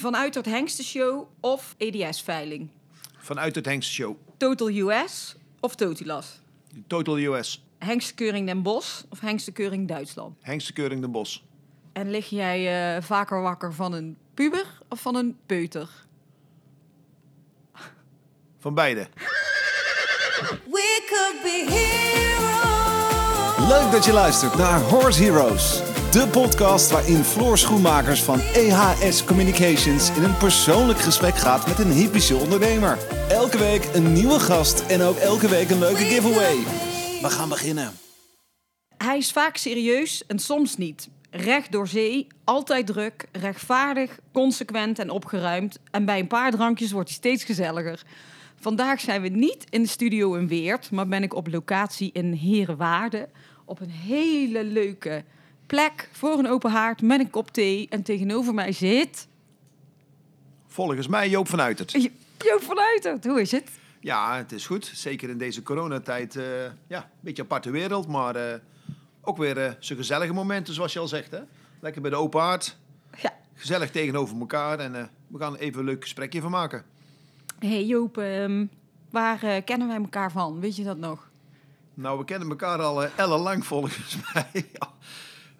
Vanuit het Hengstenshow of EDS-veiling? Vanuit het Hengst Show. Total US of Totilas? Total US. Hengstekeuring Den Bosch of Hengstekeuring Duitsland? Hengstekeuring Den Bosch. En lig jij eh, vaker wakker van een puber of van een peuter? Van beide. We could be heroes. Leuk dat je luistert naar Horse Heroes. De podcast waarin Floor Schoenmakers van EHS Communications in een persoonlijk gesprek gaat met een hypische ondernemer. Elke week een nieuwe gast en ook elke week een leuke giveaway. We gaan beginnen. Hij is vaak serieus en soms niet. Recht door zee, altijd druk, rechtvaardig, consequent en opgeruimd. En bij een paar drankjes wordt hij steeds gezelliger. Vandaag zijn we niet in de studio in Weert, maar ben ik op locatie in Herenwaarde. Op een hele leuke plek voor een open haard met een kop thee. En tegenover mij zit... Volgens mij Joop van Uitert. Joop van Uitert, hoe is het? Ja, het is goed. Zeker in deze coronatijd. eh ja, een beetje aparte wereld, maar eh, ook weer eh zo'n gezellige momenten, zoals je al zegt. Hè? Lekker bij de open haard. Ja. Gezellig tegenover elkaar. En we gaan even een leuk gesprekje van maken. hey Joop, ehm, waar kennen wij elkaar van? Weet je dat nog? Nou, we kennen elkaar al uh, ellenlang volgens mij.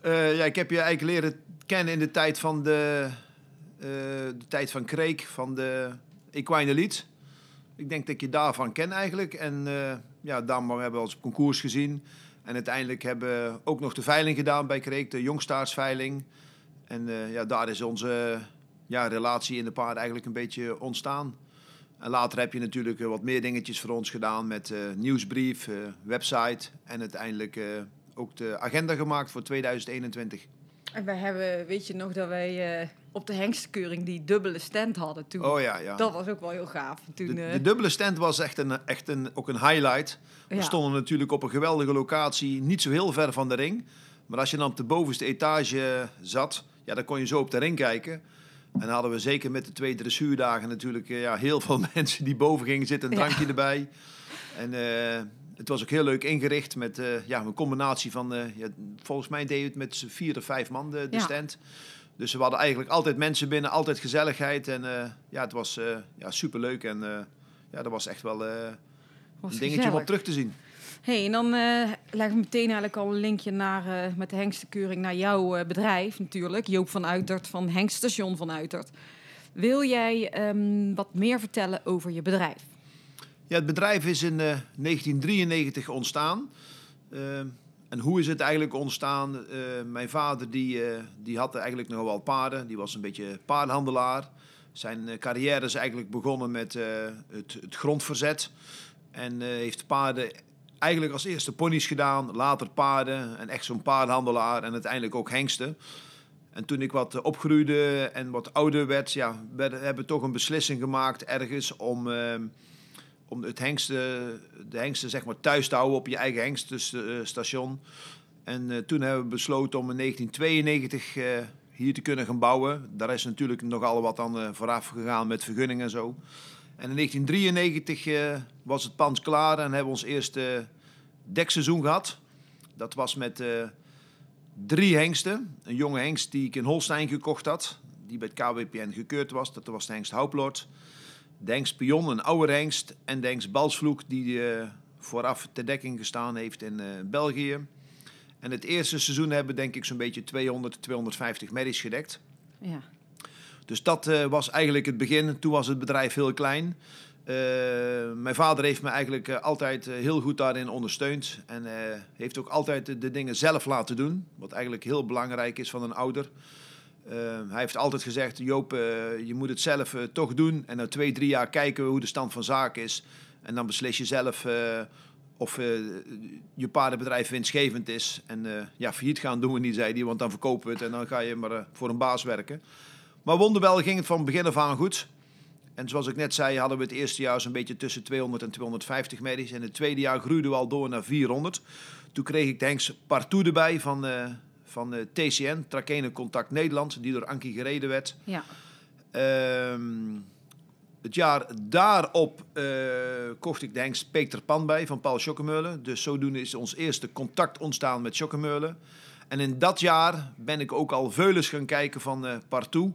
Eh, ja, ik heb je eigenlijk leren kennen in de tijd van de, eh, de tijd van Kreek, van de Equine Elite. Ik denk dat je daarvan ken eigenlijk. En eh ja, daarom hebben we ons concours gezien. En uiteindelijk hebben we ook nog de veiling gedaan bij Kreek, de jongstaarsveiling. En ja, daar is onze ja, relatie in de paard eigenlijk een beetje ontstaan. En later heb je natuurlijk wat meer dingetjes voor ons gedaan met nieuwsbrief, website en uiteindelijk ook de agenda gemaakt voor 2021. En wij hebben, weet je nog, dat wij eh, op de hengstkeuring die dubbele stand hadden toen. Oh ja, ja. Dat was ook wel heel gaaf. Toen, De, eh, de dubbele stand was echt, een, echt een, ook een highlight. We Ja. stonden natuurlijk op een geweldige locatie, niet zo heel ver van de ring. Maar als je dan op de bovenste etage zat, ja, dan kon je zo op de ring kijken. En dan hadden we zeker met de twee dressuurdagen natuurlijk eh, ja, heel veel mensen die boven gingen zitten, een Ja. drankje erbij. En eh, het was ook heel leuk ingericht met eh, ja, een combinatie van, eh, ja, volgens mij deed het met z'n vier of vijf man de, de Ja. stand. Dus we hadden eigenlijk altijd mensen binnen, altijd gezelligheid. En eh, ja, het was ja, superleuk en ja, dat was echt wel was een dingetje om op terug te zien. hey, en dan leggen we meteen eigenlijk al een linkje naar, met de hengstekeuring naar jouw bedrijf natuurlijk. Joop van Uitert van Hengststation van Uitert. Wil jij ehm, wat meer vertellen over je bedrijf? Ja, het bedrijf is in eh, 1993 ontstaan. Eh, en hoe is het eigenlijk ontstaan? Eh, mijn vader die, eh, die had eigenlijk nog wel paarden. Die was een beetje paardenhandelaar. Zijn eh, carrière is eigenlijk begonnen met eh, het, het grondverzet. En eh, heeft paarden eigenlijk als eerste ponies gedaan, later paarden. En echt zo'n paardenhandelaar en uiteindelijk ook hengsten. En toen ik wat eh, opgroeide en wat ouder werd, ja, werden- hebben we toch een beslissing gemaakt ergens om... om het hengsten, de hengsten zeg maar thuis te houden op je eigen hengststation. En eh, toen hebben we besloten om in 1992 eh, hier te kunnen gaan bouwen. Daar is natuurlijk nogal wat aan eh, vooraf gegaan met vergunningen en zo. En in 1993 eh, was het pand klaar en hebben we ons eerste dekseizoen gehad. Dat was met drie hengsten. Een jonge hengst die ik in Holstein gekocht had, die bij het KWPN gekeurd was. Dat was de hengst Houplord. De hengst Pion, een oude hengst. En de hengst Balsvloek, die eh, vooraf ter dekking gestaan heeft in eh, België. En het eerste seizoen hebben denk ik zo'n beetje 200, 250 merries gedekt. Ja. Dus dat eh, was eigenlijk het begin. Toen was het bedrijf heel klein. Mijn vader heeft me eigenlijk altijd heel goed daarin ondersteund. En heeft ook altijd de dingen zelf laten doen. Wat eigenlijk heel belangrijk is van een ouder. Eh, hij heeft altijd gezegd, Joop, eh, je moet het zelf eh, toch doen. En na twee, drie jaar kijken we hoe de stand van zaken is. En dan beslis je zelf eh, of je paardenbedrijf winstgevend is. En ja, failliet gaan doen we niet, zei hij. Want dan verkopen we het en dan ga je maar voor een baas werken. Maar wonderwel ging het van begin af aan goed. En zoals ik net zei, hadden we het eerste jaar zo'n beetje tussen 200 en 250 medisch. En het tweede jaar groeiden we al door naar 400. Toen kreeg ik de Hengst Partout erbij van, van eh, TCN, Trakene Contact Nederland, die door Ankie gereden werd. ja. Ehm, het jaar daarop eh, kocht ik de hengst Peter Pan bij van Paul Schokkemeulen. Dus zodoende is ons eerste contact ontstaan met Schokkemeulen. En in dat jaar ben ik ook al veulens gaan kijken van eh Partout.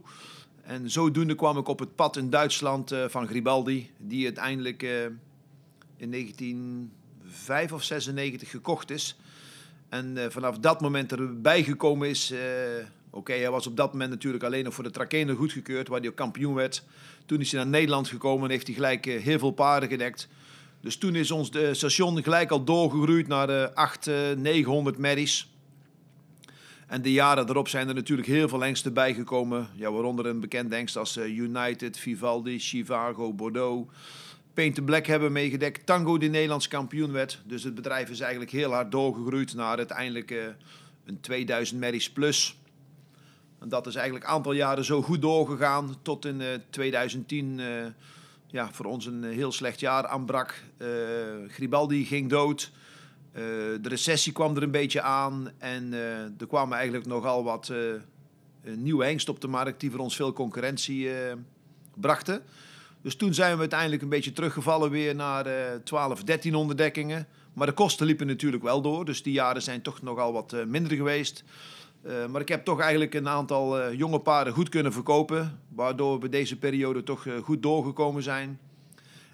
En zodoende kwam ik op het pad in Duitsland van Gribaldi, die uiteindelijk in 1905 of 96 gekocht is. En eh, vanaf dat moment erbij gekomen is. eh, Oké, hij was op dat moment natuurlijk alleen nog voor de Trakehner goedgekeurd, waar hij ook kampioen werd. Toen is hij naar Nederland gekomen en heeft hij gelijk eh, heel veel paarden gedekt. Dus toen is ons de station gelijk al doorgegroeid naar de 800, 900 merries. En de jaren erop zijn er natuurlijk heel veel hengsten bijgekomen. Ja, waaronder een bekende hengst als United, Vivaldi, Chivago, Bordeaux. Paint Black hebben meegedekt. Tango die Nederlands kampioen werd. Dus het bedrijf is eigenlijk heel hard doorgegroeid naar uiteindelijk eh, een 2000 merries plus. En dat is eigenlijk een aantal jaren zo goed doorgegaan tot in eh, 2010 eh, ja, voor ons een heel slecht jaar aanbrak. Eh Gribaldi ging dood. Eh, de recessie kwam er een beetje aan. En eh, er kwamen eigenlijk nogal wat eh, eh, nieuwe hengsten op de markt die voor ons veel concurrentie eh, brachten. Dus toen zijn we uiteindelijk een beetje teruggevallen weer naar eh 12, 13 onderdekkingen. Maar de kosten liepen natuurlijk wel door. Dus die jaren zijn toch nogal wat eh, minder geweest. Eh, maar ik heb toch eigenlijk een aantal eh, jonge paarden goed kunnen verkopen. Waardoor we deze periode toch eh, goed doorgekomen zijn.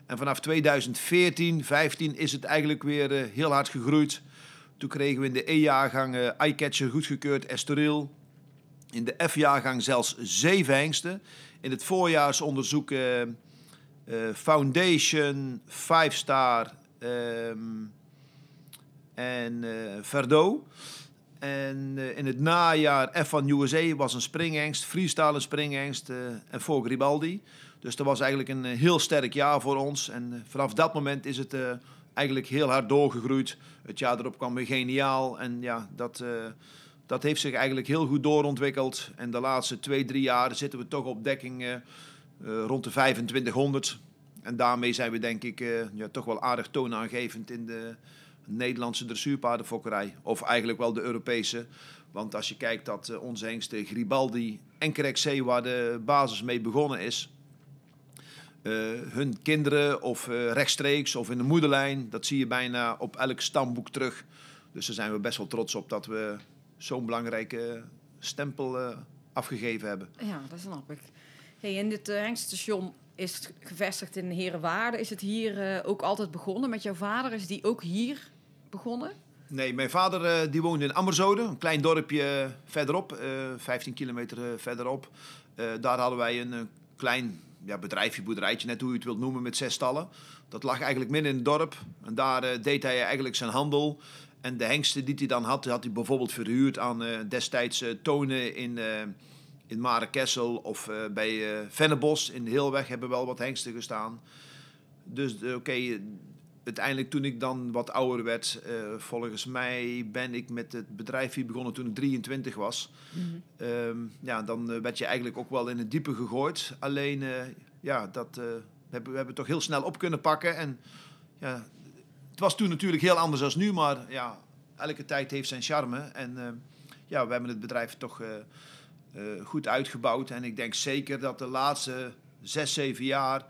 En vanaf 2014, 15 is het eigenlijk weer eh, heel hard gegroeid. Toen kregen we in de E-jaargang eh Eyecatcher goedgekeurd, Estoril. In de F-jaargang zelfs zeven hengsten. In het voorjaarsonderzoek eh, Foundation, Five Star ehm, en Verdo. En eh, in het najaar F van USA was een springhengst, freestyle eh, en voor Gribaldi. Dus dat was eigenlijk een heel sterk jaar voor ons. En vanaf dat moment is het eigenlijk heel hard doorgegroeid. Het jaar erop kwam weer geniaal. En ja, dat, dat heeft zich eigenlijk heel goed doorontwikkeld. En de laatste twee, drie jaar zitten we toch op dekking rond de 2500. En daarmee zijn we denk ik eh, ja, toch wel aardig toonaangevend in de Nederlandse dressuurpaardenfokkerij. Of eigenlijk wel de Europese. Want als je kijkt dat eh, onze hengsten Gribaldi en Crecce, waar de basis mee begonnen is... eh, hun kinderen of eh, rechtstreeks of in de moederlijn, dat zie je bijna op elk stamboek terug. Dus daar zijn we best wel trots op dat we zo'n belangrijke stempel eh, afgegeven hebben. Ja, dat snap ik. Hey, dit uh, hengststation is gevestigd in Herenwaarde. Is het hier eh, ook altijd begonnen met jouw vader? Is die ook hier begonnen? Nee, mijn vader eh, die woonde in Ammerzode, een klein dorpje verderop, eh 15 kilometer eh, verderop. Eh, daar hadden wij een, eh, klein ja, bedrijfje, boerderijtje, net hoe je het wilt noemen, met zes stallen. Dat lag eigenlijk midden in het dorp. En daar eh, deed hij eigenlijk zijn handel. En de hengsten die hij dan had, had hij bijvoorbeeld verhuurd aan eh, destijds eh, tonen in, eh in Marekessel of eh, bij eh Vennebos in Heelweg hebben wel wat hengsten gestaan. Dus eh, oké, uiteindelijk toen ik dan wat ouder werd, volgens mij ben ik met het bedrijf hier begonnen toen ik 23 was. Ehm, ja, dan werd je eigenlijk ook wel in het diepe gegooid. Alleen, ja, dat hebben we hebben toch heel snel op kunnen pakken. En ja, het was toen natuurlijk heel anders dan nu, maar ja, elke tijd heeft zijn charme. En ja, we hebben het bedrijf toch eh, goed uitgebouwd. En ik denk zeker dat de laatste zes, zeven jaar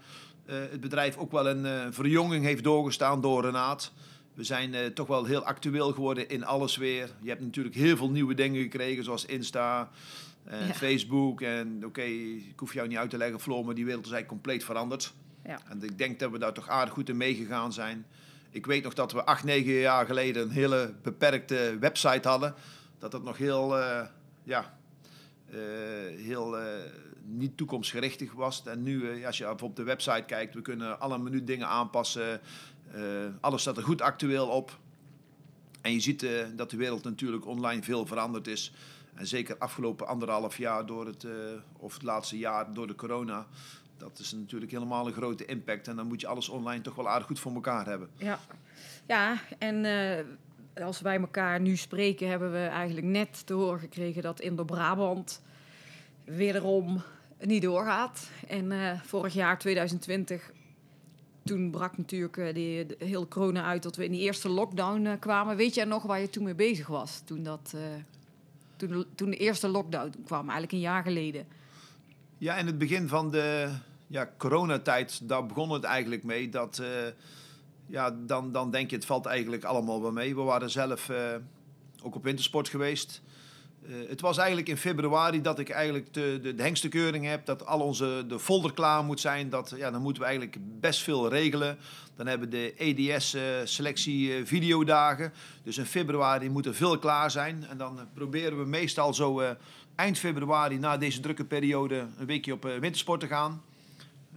eh, het bedrijf ook wel een eh, verjonging heeft doorgestaan door Renaat. We zijn toch wel heel actueel geworden in alles weer. Je hebt natuurlijk heel veel nieuwe dingen gekregen, zoals Insta en Ja. Facebook. En oké, ik hoef jou niet uit te leggen, Floor, maar die wereld is eigenlijk compleet veranderd. Ja. En ik denk dat we daar toch aardig goed in meegegaan zijn. Ik weet nog dat we acht, negen jaar geleden een hele beperkte website hadden. Dat dat nog heel, ja, heel eh, niet toekomstgerichtig was. En nu, eh, als je op de website kijkt, we kunnen alle minuut dingen aanpassen. Eh, alles staat er goed actueel op. En je ziet eh, dat de wereld natuurlijk online veel veranderd is. En zeker afgelopen anderhalf jaar door het, eh, of het laatste jaar door de corona. Dat is natuurlijk helemaal een grote impact. En dan moet je alles online toch wel aardig goed voor elkaar hebben. Ja, ja en eh, als wij elkaar nu spreken, hebben we eigenlijk net te horen gekregen dat Indo-Brabant wederom niet doorgaat. En eh, vorig jaar, 2020, toen brak natuurlijk eh, die, de hele corona uit dat we in die eerste lockdown eh, kwamen. Weet jij nog waar je toen mee bezig was? Toen, dat, toen, toen de eerste lockdown kwam, eigenlijk een jaar geleden. Ja, in het begin van de ja, coronatijd, daar begon het eigenlijk mee. Dat, ja, dan, dan denk je, het valt eigenlijk allemaal wel mee. We waren zelf eh, ook op wintersport geweest. Eh, het was eigenlijk in februari dat ik eigenlijk de, de, de hengstenkeuring heb. Dat al onze de folder klaar moet zijn. Dat, ja, dan moeten we eigenlijk best veel regelen. Dan hebben de EDS-selectie eh, videodagen. Dus in februari moet er veel klaar zijn. En dan proberen we meestal zo eind februari na deze drukke periode een weekje op wintersport te gaan.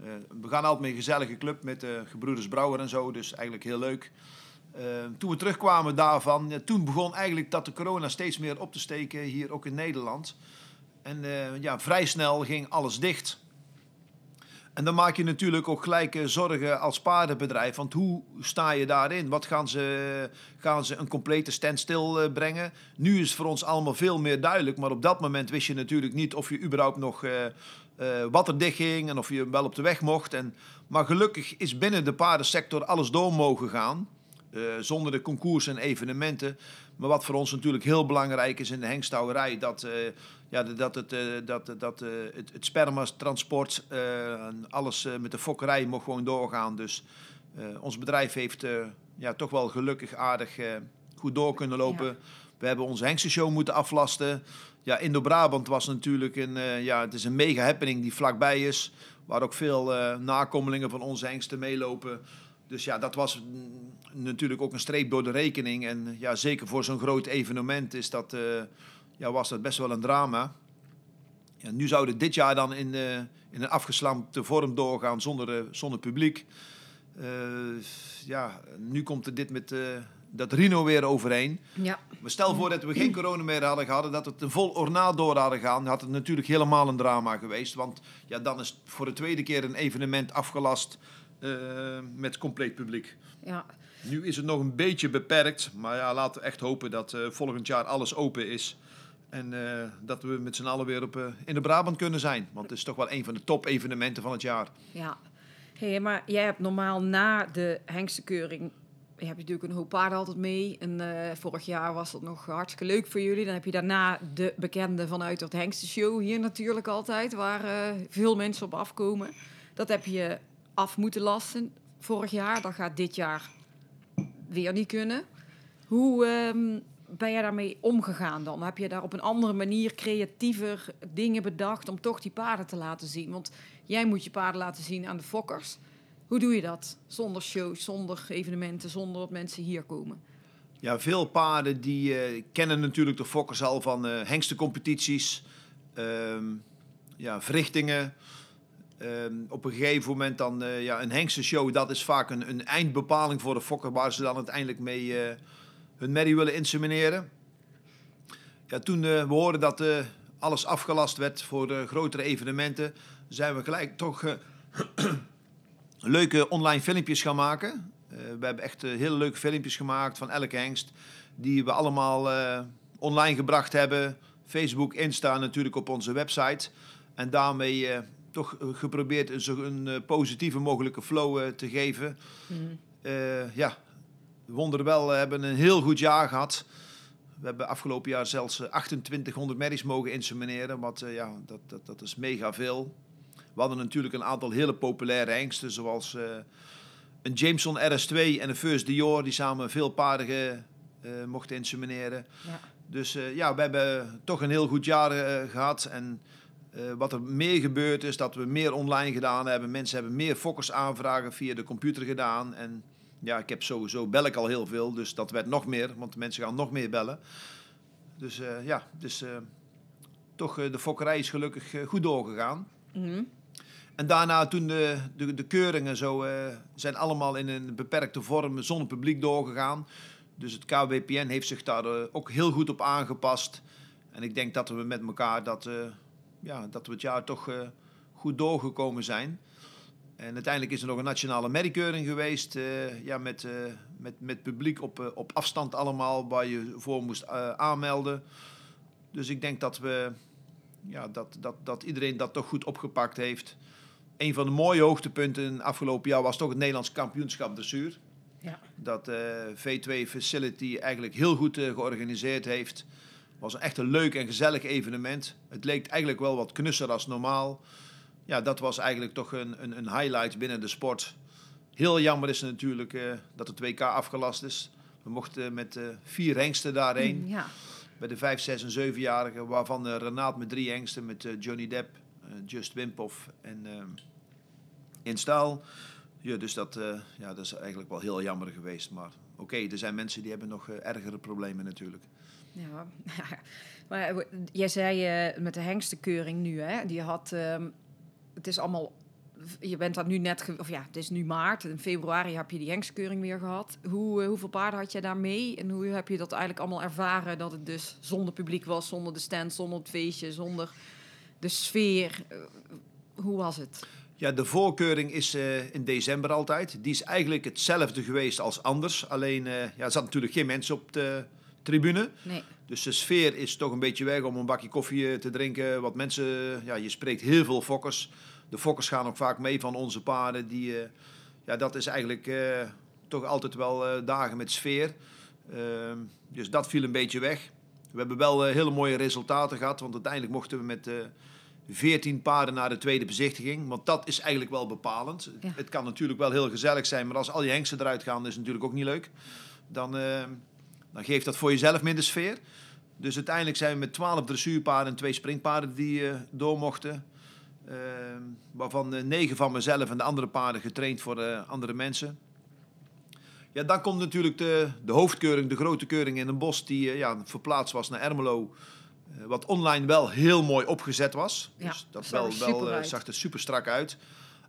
Eh, we gaan altijd met een gezellige club met de gebroeders Brouwer en zo. Dus eigenlijk heel leuk. Eh, toen we terugkwamen daarvan, toen begon eigenlijk dat de corona steeds meer op te steken hier ook in Nederland. En eh, ja, vrij snel ging alles dicht. En dan maak je natuurlijk ook gelijk eh, zorgen als paardenbedrijf. Want hoe sta je daarin? Wat gaan ze, gaan ze een complete standstill brengen? Nu is het voor ons allemaal veel meer duidelijk. Maar op dat moment wist je natuurlijk niet of je überhaupt nog eh, wat er dicht ging. En of je wel op de weg mocht. En, maar gelukkig is binnen de paardensector alles door mogen gaan. eh, zonder de concours en evenementen. Maar wat voor ons natuurlijk heel belangrijk is in de hengstouwerij, dat, eh, ja, dat, het, eh, dat, dat het, het spermatransport en alles met de fokkerij mocht gewoon doorgaan. Dus ons bedrijf heeft ja, toch wel gelukkig aardig goed door kunnen lopen. Ja. We hebben onze hengstenshow moeten aflasten. Ja, Indo-Brabant was natuurlijk een, eh, ja, het is een mega happening die vlakbij is. Waar ook veel eh, nakomelingen van onze hengsten meelopen. Dus ja, dat was natuurlijk ook een streep door de rekening. En ja, zeker voor zo'n groot evenement is dat, eh, ja, was dat best wel een drama. Ja, nu zouden dit jaar dan in, in een afgeslampte vorm doorgaan zonder, zonder publiek. Ja, nu komt er dit met dat Rino weer overheen. Ja. Maar stel voor dat we geen corona meer hadden gehad, dat het een vol ornaat door hadden gaan, had het natuurlijk helemaal een drama geweest. Want ja, dan is voor de tweede keer een evenement afgelast eh, met compleet publiek. ja. Nu is het nog een beetje beperkt, maar ja, laten we echt hopen dat eh, volgend jaar alles open is. En eh, dat we met z'n allen weer op, in de Brabant kunnen zijn. Want het is toch wel een van de top-evenementen van het jaar. Ja. Hey, maar jij hebt normaal na de hengstenkeuring... Je hebt natuurlijk een hoop paarden altijd mee. En eh, vorig jaar was dat nog hartstikke leuk voor jullie. Dan heb je daarna de bekende vanuit het hengstenshow hier natuurlijk altijd. Waar eh, veel mensen op afkomen. Dat heb je af moeten lassen vorig jaar. Dat gaat dit jaar weer niet kunnen. Hoe ehm, ben jij daarmee omgegaan dan? Heb je daar op een andere manier creatiever dingen bedacht om toch die paarden te laten zien? Want jij moet je paarden laten zien aan de fokkers. Hoe doe je dat? Zonder shows, zonder evenementen, zonder dat mensen hier komen. Ja, veel paarden die eh, kennen natuurlijk de fokkers al van eh hengstencompetities, ehm, ja, verrichtingen. Ehm, op een gegeven moment dan eh, ja, een hengstenshow, dat is vaak een, een eindbepaling voor de fokker waar ze dan uiteindelijk mee hun merrie willen insemineren. Ja, toen we hoorden dat alles afgelast werd voor grotere evenementen, zijn we gelijk toch leuke online filmpjes gaan maken. Eh, we hebben echt eh, hele leuke filmpjes gemaakt van elke hengst. Die we allemaal eh, online gebracht hebben. Facebook, Insta, natuurlijk op onze website. En daarmee toch geprobeerd een, zo een positieve mogelijke flow te geven. Eh, ja, wonderwel we hebben een heel goed jaar gehad. We hebben afgelopen jaar zelfs eh, 2800 merries mogen insemineren. Wat, ja, dat, dat, dat is mega veel. We hadden natuurlijk een aantal hele populaire hengsten, zoals eh, een Jameson RS2 en een First Dior, die samen veel paarden eh, mochten insemineren. Ja. Dus eh, ja, we hebben toch een heel goed jaar eh, gehad. En wat er meer gebeurd is, dat we meer online gedaan hebben. Mensen hebben meer fokkers aanvragen via de computer gedaan. En ja, ik heb sowieso bel ik al heel veel, dus dat werd nog meer, want de mensen gaan nog meer bellen. Dus ja, dus toch de fokkerij is gelukkig goed doorgegaan. Mhm. En daarna toen de, de, de keuringen zo, eh, zijn allemaal in een beperkte vorm zonder publiek doorgegaan. Dus het KWPN heeft zich daar eh, ook heel goed op aangepast. En ik denk dat we met elkaar dat, eh, ja, dat we het jaar toch goed doorgekomen zijn. En uiteindelijk is er nog een nationale merkeuring geweest. ja, met, met, met publiek op, op afstand allemaal, waar je voor moest aanmelden. Dus ik denk dat, we, ja, dat, dat, dat iedereen dat toch goed opgepakt heeft. Een van de mooie hoogtepunten in het afgelopen jaar was toch het Nederlands kampioenschap dressuur. Ja. Dat eh, V2 Facility eigenlijk heel goed eh, georganiseerd heeft. was een echt een leuk en gezellig evenement. Het leek eigenlijk wel wat knusser als normaal. Ja, dat was eigenlijk toch een, een, een highlight binnen de sport. Heel jammer is natuurlijk eh, dat het WK afgelast is. We mochten met vier hengsten daarheen. Ja. bij de 5, 6 en 7-jarigen, waarvan Renaat met drie hengsten, met Johnny Depp, Just Wimpoff en eh, in staal. Ja, dus dat, eh, ja, dat is eigenlijk wel heel jammer geweest. Maar oké, er zijn mensen die hebben nog eh, ergere problemen natuurlijk. Ja, maar eh, jij zei eh, met de hengstenkeuring nu, hè? Die had, ehm, het is allemaal, je bent dat nu net, of ja, het is nu maart. In februari heb je die hengstekeuring weer gehad. Hoe, eh, hoeveel paarden had jij daar mee? En hoe heb je dat eigenlijk allemaal ervaren? Dat het dus zonder publiek was, zonder de stand, zonder het feestje, zonder de sfeer. Eh, hoe was het? Ja, de voorkeuring is eh, in december altijd. Die is eigenlijk hetzelfde geweest als anders. Alleen, eh, ja, er zat natuurlijk geen mensen op de tribune. Nee. Dus de sfeer is toch een beetje weg om een bakje koffie te drinken. Wat mensen, ja, je spreekt heel veel fokkers. De fokkers gaan ook vaak mee van onze paarden. Die, ja, dat is eigenlijk toch altijd wel dagen met sfeer. Ehm, dus dat viel een beetje weg. We hebben wel eh, hele mooie resultaten gehad. Want uiteindelijk mochten we met eh 14 paarden naar de tweede bezichtiging. Want dat is eigenlijk wel bepalend. Ja. Het kan natuurlijk wel heel gezellig zijn. Maar als al je hengsten eruit gaan, is het natuurlijk ook niet leuk. Dan, eh, dan geeft dat voor jezelf minder sfeer. Dus uiteindelijk zijn we met 12 dressuurpaarden en twee springpaarden die eh, door mochten. Eh, waarvan eh, negen van mezelf en de andere paarden getraind voor eh, andere mensen. Ja, dan komt natuurlijk de, de hoofdkeuring, de grote keuring in een bos, die eh, ja, verplaatst was naar Ermelo. Eh, wat online wel heel mooi opgezet was. Ja, dus dat zag wel, er eh, uit. zag er super strak uit.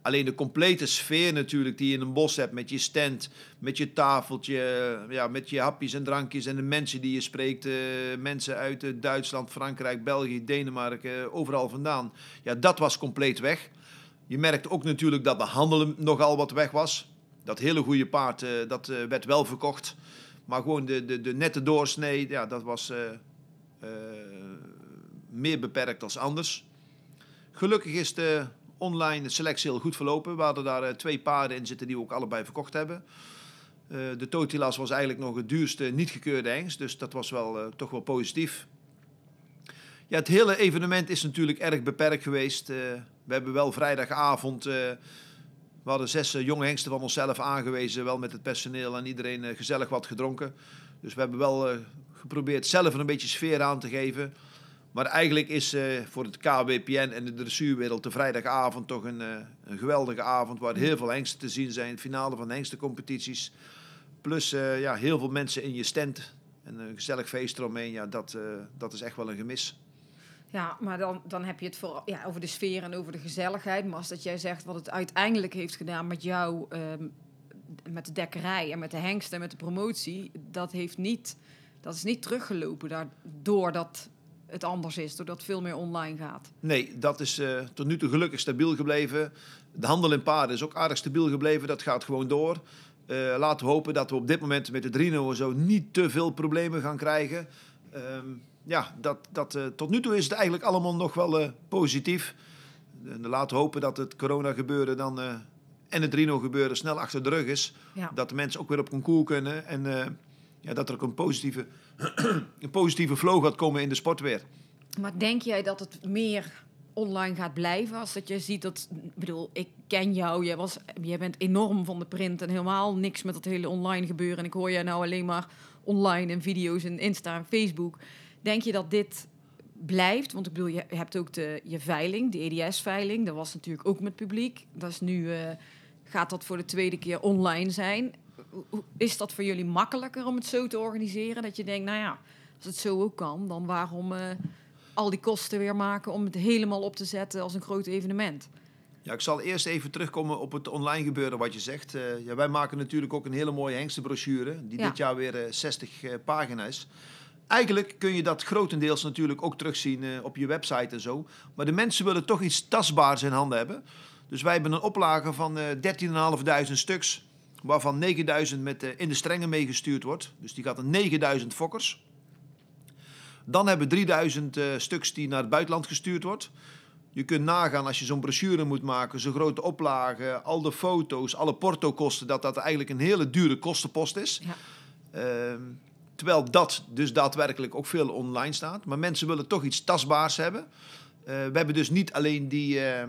Alleen de complete sfeer natuurlijk die je in een bos hebt met je stand, met je tafeltje, ja, met je hapjes en drankjes en de mensen die je spreekt. mensen uit Duitsland, Frankrijk, België, Denemarken, overal vandaan. Ja, dat was compleet weg. Je merkte ook natuurlijk dat de handel nogal wat weg was. Dat hele goede paard, eh, dat eh, werd wel verkocht. Maar gewoon de, de, de nette doorsnee, ja, dat was eh, meer beperkt als anders. Gelukkig is de online selectie heel goed verlopen. We hadden daar twee paarden in zitten die we ook allebei verkocht hebben. De Totilas was eigenlijk nog het duurste niet gekeurde hengst. Dus dat was wel, toch wel positief. Ja, het hele evenement is natuurlijk erg beperkt geweest. We hebben wel vrijdagavond... we hadden zes eh, jonge hengsten van onszelf aangewezen, wel met het personeel en iedereen eh, gezellig wat gedronken. Dus we hebben wel eh, geprobeerd zelf een beetje sfeer aan te geven. Maar eigenlijk is voor het KWPN en de dressuurwereld de vrijdagavond toch een, een geweldige avond waar heel veel hengsten te zien zijn. Finale van hengstencompetities. Plus ja, heel veel mensen in je stand en een gezellig feest eromheen. Ja, dat, dat is echt wel een gemis. Ja, maar dan, dan heb je het voor, ja, over de sfeer en over de gezelligheid. Maar als dat jij zegt wat het uiteindelijk heeft gedaan met jou, ehm, met de dekkerij en met de hengsten en met de promotie, dat, heeft niet, dat is niet teruggelopen daar, doordat het anders is, doordat veel meer online gaat. Nee, dat is eh, tot nu toe gelukkig stabiel gebleven. De handel in paarden is ook aardig stabiel gebleven. Dat gaat gewoon door. Eh, laten we hopen dat we op dit moment met de Drino zo niet te veel problemen gaan krijgen. Ehm, ja, dat, dat, eh, tot nu toe is het eigenlijk allemaal nog wel eh, positief. En laten we hopen dat het corona gebeuren dan, eh, en het Drino gebeuren snel achter de rug is. Ja. Dat de mensen ook weer op concours kunnen. En ja, dat er ook een positieve, een positieve flow gaat komen in de sport weer. Maar denk jij dat het meer online gaat blijven? Als dat je ziet dat, ik bedoel, ik ken jou, jij, was, jij bent enorm van de print en helemaal niks met dat hele online gebeuren. En ik hoor jij nou alleen maar online en video's en Insta en Facebook. Denk je dat dit blijft? Want ik bedoel, je hebt ook de, je veiling, de EDS-veiling. Dat was natuurlijk ook met publiek. Dat is nu, eh, gaat dat voor de tweede keer online zijn. Is dat voor jullie makkelijker om het zo te organiseren? Dat je denkt, nou ja, als het zo ook kan, dan waarom... eh, al die kosten weer maken om het helemaal op te zetten als een groot evenement. Ja, ik zal eerst even terugkomen op het online gebeuren wat je zegt. Eh, ja, wij maken natuurlijk ook een hele mooie hengstenbrochure, die Ja. dit jaar weer eh, 60 eh, pagina's. Eigenlijk kun je dat grotendeels natuurlijk ook terugzien eh, op je website en zo. Maar de mensen willen toch iets tastbaars in handen hebben. Dus wij hebben een oplage van eh 13.500 stuks, waarvan 9.000 met eh, in de strengen meegestuurd wordt. Dus die gaat naar 9.000 fokkers. Dan hebben we 3000 eh, stuks die naar het buitenland gestuurd wordt. Je kunt nagaan als je zo'n brochure moet maken, zo'n grote oplage, al de foto's, alle portokosten, dat dat eigenlijk een hele dure kostenpost is. Ja. Ehm, terwijl dat dus daadwerkelijk ook veel online staat. Maar mensen willen toch iets tastbaars hebben. Eh, we hebben dus niet alleen die, eh,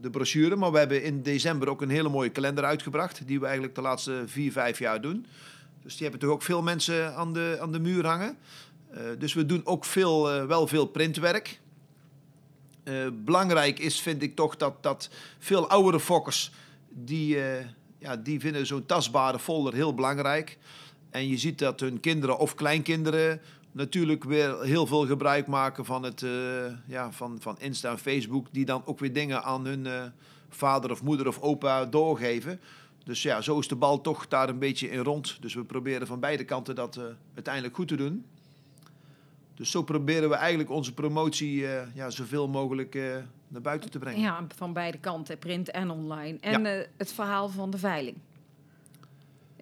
de brochure, maar we hebben in december ook een hele mooie kalender uitgebracht. Die we eigenlijk de laatste vier, vijf jaar doen. Dus die hebben toch ook veel mensen aan de, aan de muur hangen. Eh, dus we doen ook veel, wel veel printwerk. Belangrijk is, vind ik toch, dat, dat veel oudere fokkers... die, ja, die vinden zo'n tastbare folder heel belangrijk. En je ziet dat hun kinderen of kleinkinderen natuurlijk weer heel veel gebruik maken van, het, eh, ja, van, van Insta en Facebook, die dan ook weer dingen aan hun eh, vader of moeder of opa doorgeven. Dus ja, zo is de bal toch daar een beetje in rond. Dus we proberen van beide kanten dat eh, uiteindelijk goed te doen. Dus zo proberen we eigenlijk onze promotie ja, zoveel mogelijk naar buiten te brengen. Ja, van beide kanten, print en online. En het verhaal van de veiling.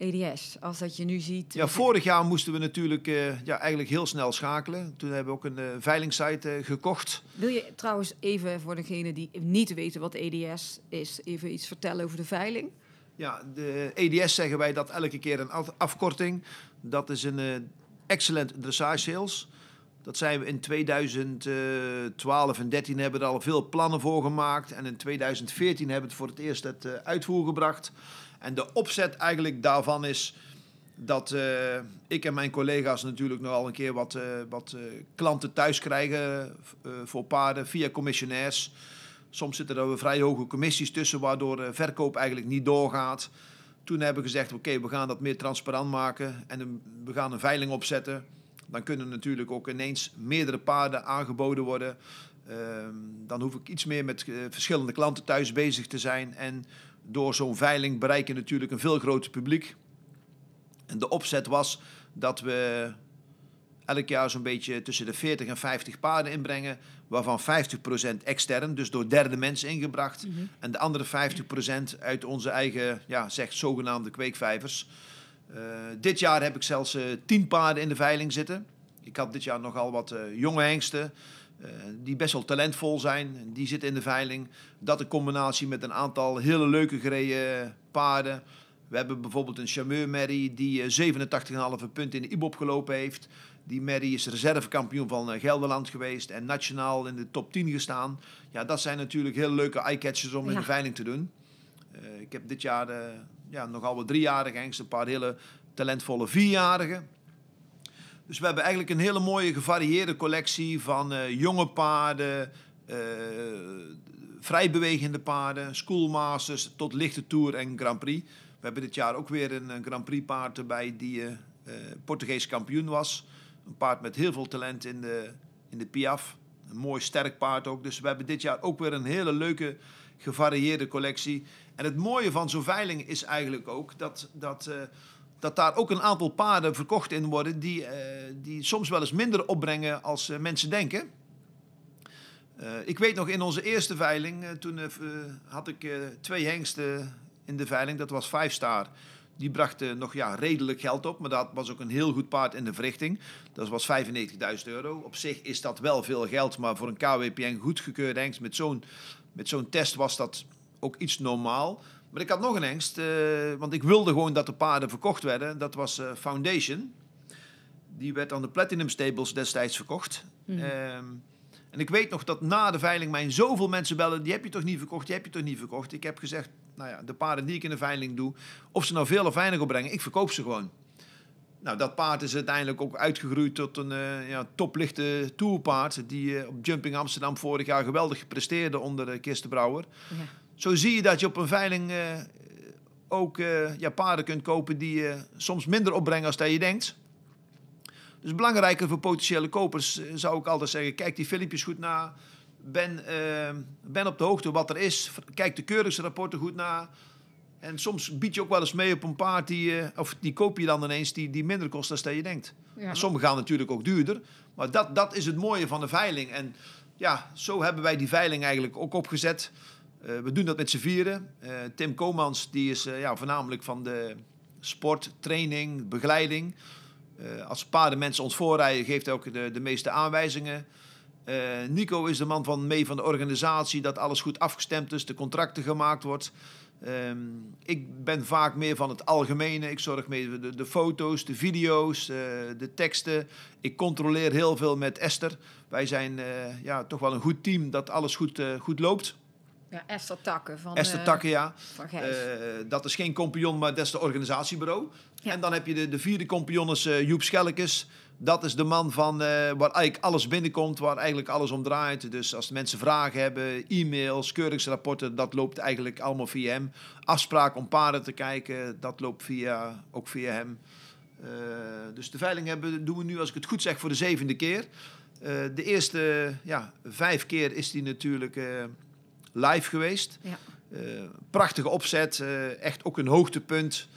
EDS, als dat je nu ziet. Ja, vorig jaar moesten we natuurlijk eh, ja, eigenlijk heel snel schakelen. Toen hebben we ook een eh, veilingsite eh, gekocht. Wil je trouwens even voor degene die niet weten wat EDS is, even iets vertellen over de veiling? Ja, de EDS zeggen wij dat elke keer een af- afkorting. Dat is een eh, Excellent Dressage Sales. Dat zijn we in 2012 en 13 hebben we er al veel plannen voor gemaakt. En in 2014 hebben we het voor het eerst het eh, uitvoer gebracht. En de opzet eigenlijk daarvan is dat eh, ik en mijn collega's natuurlijk nogal een keer wat, eh, wat eh, klanten thuis krijgen voor paarden via commissionairs. Soms zitten er vrij hoge commissies tussen, waardoor verkoop eigenlijk niet doorgaat. Toen hebben we gezegd, oké, we gaan dat meer transparant maken en we gaan een veiling opzetten. Dan kunnen natuurlijk ook ineens meerdere paarden aangeboden worden. Ehm, dan hoef ik iets meer met verschillende klanten thuis bezig te zijn. En door zo'n veiling bereik je natuurlijk een veel groter publiek. En de opzet was dat we elk jaar zo'n beetje tussen de 40 en 50 paarden inbrengen, waarvan 50% extern, dus door derde mensen ingebracht. En de andere 50% uit onze eigen, ja, zeg zogenaamde kweekvijvers. Eh, dit jaar heb ik zelfs eh 10 paarden in de veiling zitten. Ik had dit jaar nogal wat eh, jonge hengsten. Eh, die best wel talentvol zijn. En Die zitten in de veiling. Dat in combinatie met een aantal hele leuke gereden paarden. We hebben bijvoorbeeld een charmeur Mary die eh, 87,5 punten in de IBOP gelopen heeft. Die Mary is reservekampioen van eh, Gelderland geweest en nationaal in de top 10 gestaan. Ja, dat zijn natuurlijk hele leuke eye-catchers om in de veiling te doen. Eh, ik heb dit jaar eh, ja, nogal wat driejarige hengsten, een paar hele talentvolle vierjarigen. Dus we hebben eigenlijk een hele mooie gevarieerde collectie van eh, jonge paarden, eh vrijbewegende paarden, schoolmasters tot lichte tour en Grand Prix. We hebben dit jaar ook weer een, Grand Prix paard erbij die eh, Portugees kampioen was. Een paard met heel veel talent in de, in de Piaf. Een mooi sterk paard ook. Dus we hebben dit jaar ook weer een hele leuke gevarieerde collectie. En het mooie van zo'n veiling is eigenlijk ook dat, dat, dat daar ook een aantal paarden verkocht in worden die, eh, die soms wel eens minder opbrengen als eh, mensen denken. Eh, ik weet nog in onze eerste veiling, toen had ik twee hengsten in de veiling, dat was Five Star. Die brachten nog ja, redelijk geld op, maar dat was ook een heel goed paard in de verrichting. Dat was 95.000 euro. Op zich is dat wel veel geld, maar voor een KWPN goedgekeurde hengst met zo'n met zo'n test was dat ook iets normaal. Maar ik had nog een hengst, eh, want ik wilde gewoon dat de paarden verkocht werden. Dat was eh, Foundation. Die werd aan de Platinum Stables destijds verkocht. Ehm, en ik weet nog dat na de veiling mij zoveel mensen bellen... die heb je toch niet verkocht, die heb je toch niet verkocht. Ik heb gezegd, nou ja, de paarden die ik in de veiling doe... of ze nou veel of weinig opbrengen, ik verkoop ze gewoon. Nou, dat paard is uiteindelijk ook uitgegroeid tot een eh, ja, toplichte tourpaard... die op Jumping Amsterdam vorig jaar geweldig presteerde onder uh, Kirsten Brouwer. Ja. Zo zie je dat je op een veiling eh, ook eh, ja, paarden kunt kopen... die eh, soms minder opbrengen als dat je denkt... Dus belangrijker voor potentiële kopers zou ik altijd zeggen: kijk die filmpjes goed na. Ben, ben op de hoogte wat er is. Kijk de keuringsrapporten goed na. En soms bied je ook wel eens mee op een paard die, eh, of die koop je dan ineens die, die minder kost dan dat je denkt. Ja. Sommige gaan natuurlijk ook duurder. Maar dat, dat is het mooie van de veiling. En ja, zo hebben wij die veiling eigenlijk ook opgezet. Eh, we doen dat met z'n vieren. Eh, Tim Komans die is eh, ja, voornamelijk van de sport, training, begeleiding. Als paardenmensen ons voorrijden, geeft hij ook de, de meeste aanwijzingen. Nico is de man van mee van de organisatie, dat alles goed afgestemd is, de contracten gemaakt wordt. Ehm, ik ben vaak meer van het algemene. Ik zorg mee de, de foto's, de video's, de teksten. Ik controleer heel veel met Esther. Wij zijn ja, toch wel een goed team dat alles goed, goed loopt. Ja, Esther Takken van, Esther eh, Takken, ja. van. Eh, dat is geen compagnon, maar dat is de organisatiebureau. Ja. En dan heb je de, de vierde compagnon is eh, Joep Schellekes. Dat is de man van, waar eigenlijk alles binnenkomt, waar eigenlijk alles om draait. Dus als mensen vragen hebben, e-mails, keuringsrapporten, dat loopt eigenlijk allemaal via hem. Afspraak om paarden te kijken, dat loopt via, ook via hem. Dus de veiling hebben, doen we nu, als ik het goed zeg, voor de zevende keer. De eerste ja, vijf keer is die natuurlijk live geweest. Ja. Eh, prachtige opzet, eh, echt ook een hoogtepunt.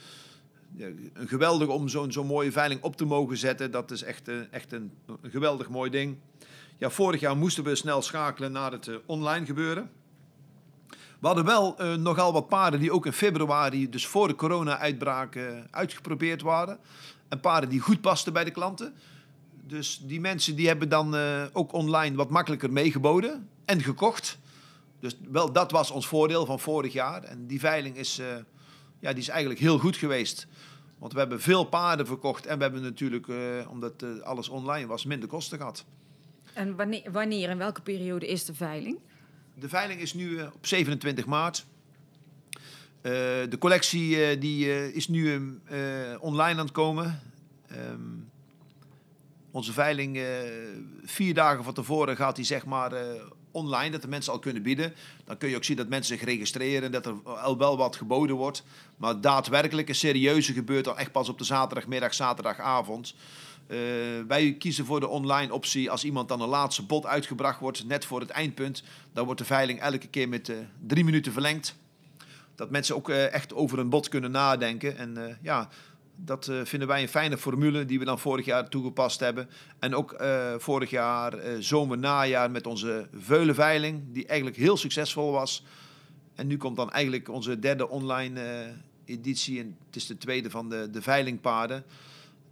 Ja, een geweldig om zo'n zo'n mooie veiling op te mogen zetten. Dat is echt, eh, echt een, een geweldig mooi ding. Ja, vorig jaar moesten we snel schakelen naar het online gebeuren. We hadden wel nogal wat paarden die ook in februari, dus voor de corona-uitbraak, uitgeprobeerd waren. En paarden die goed pasten bij de klanten. Dus die mensen die hebben dan ook online wat makkelijker meegeboden en gekocht. Dus wel, dat was ons voordeel van vorig jaar. En die veiling is, eh, ja, die is eigenlijk heel goed geweest. Want we hebben veel paarden verkocht en we hebben natuurlijk, eh, omdat eh, alles online was, minder kosten gehad. En wanneer, wanneer en welke periode is de veiling? De veiling is nu op 27 maart. De collectie die, is nu online aan het komen. Ehm, onze veiling, vier dagen van tevoren gaat die zeg maar online, dat de mensen al kunnen bieden. Dan kun je ook zien dat mensen zich registreren, dat er al wel wat geboden wordt. Maar daadwerkelijk serieuze gebeurt dan echt pas op de zaterdagmiddag, zaterdagavond. Eh, wij kiezen voor de online optie als iemand dan een laatste bod uitgebracht wordt, net voor het eindpunt. Dan wordt de veiling elke keer met eh, drie minuten verlengd. Dat mensen ook eh, echt over een bod kunnen nadenken. En ja, dat eh, vinden wij een fijne formule die we dan vorig jaar toegepast hebben. En ook eh, vorig jaar eh, zomer, najaar met onze veulenveiling, die eigenlijk heel succesvol was. En nu komt dan eigenlijk onze derde online eh, editie. En het is de tweede van de, de veilingpaarden.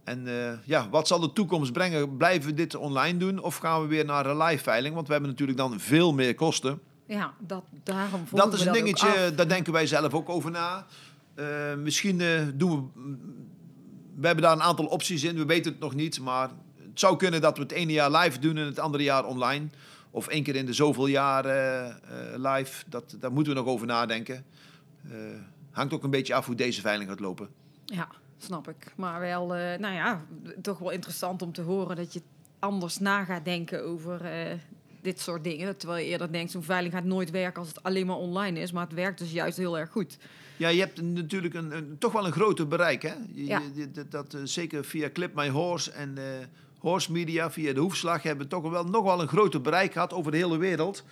En eh, ja, wat zal de toekomst brengen? Blijven we dit online doen of gaan we weer naar een live veiling? Want we hebben natuurlijk dan veel meer kosten. Ja, dat, daarom Dat is een dingetje, daar denken wij zelf ook over na. Eh, misschien eh, doen we... We hebben daar een aantal opties in, we weten het nog niet. Maar het zou kunnen dat we het ene jaar live doen en het andere jaar online. Of één keer in de zoveel jaar eh, eh, live. Dat, daar moeten we nog over nadenken. Eh, hangt ook een beetje af hoe deze veiling gaat lopen. Ja, snap ik. Maar wel, nou ja, toch wel interessant om te horen dat je anders na gaat denken over dit soort dingen. Terwijl je eerder denkt, zo'n veiling gaat nooit werken als het alleen maar online is. Maar het werkt dus juist heel erg goed. Ja, je hebt natuurlijk een, een, toch wel een groter bereik. Hè? Je- Ja. je- dat, dat, eh, zeker via Clip My Horse en eh, Horse Media, via de hoefslag, hebben we toch wel, nog wel een groter bereik gehad over de hele wereld.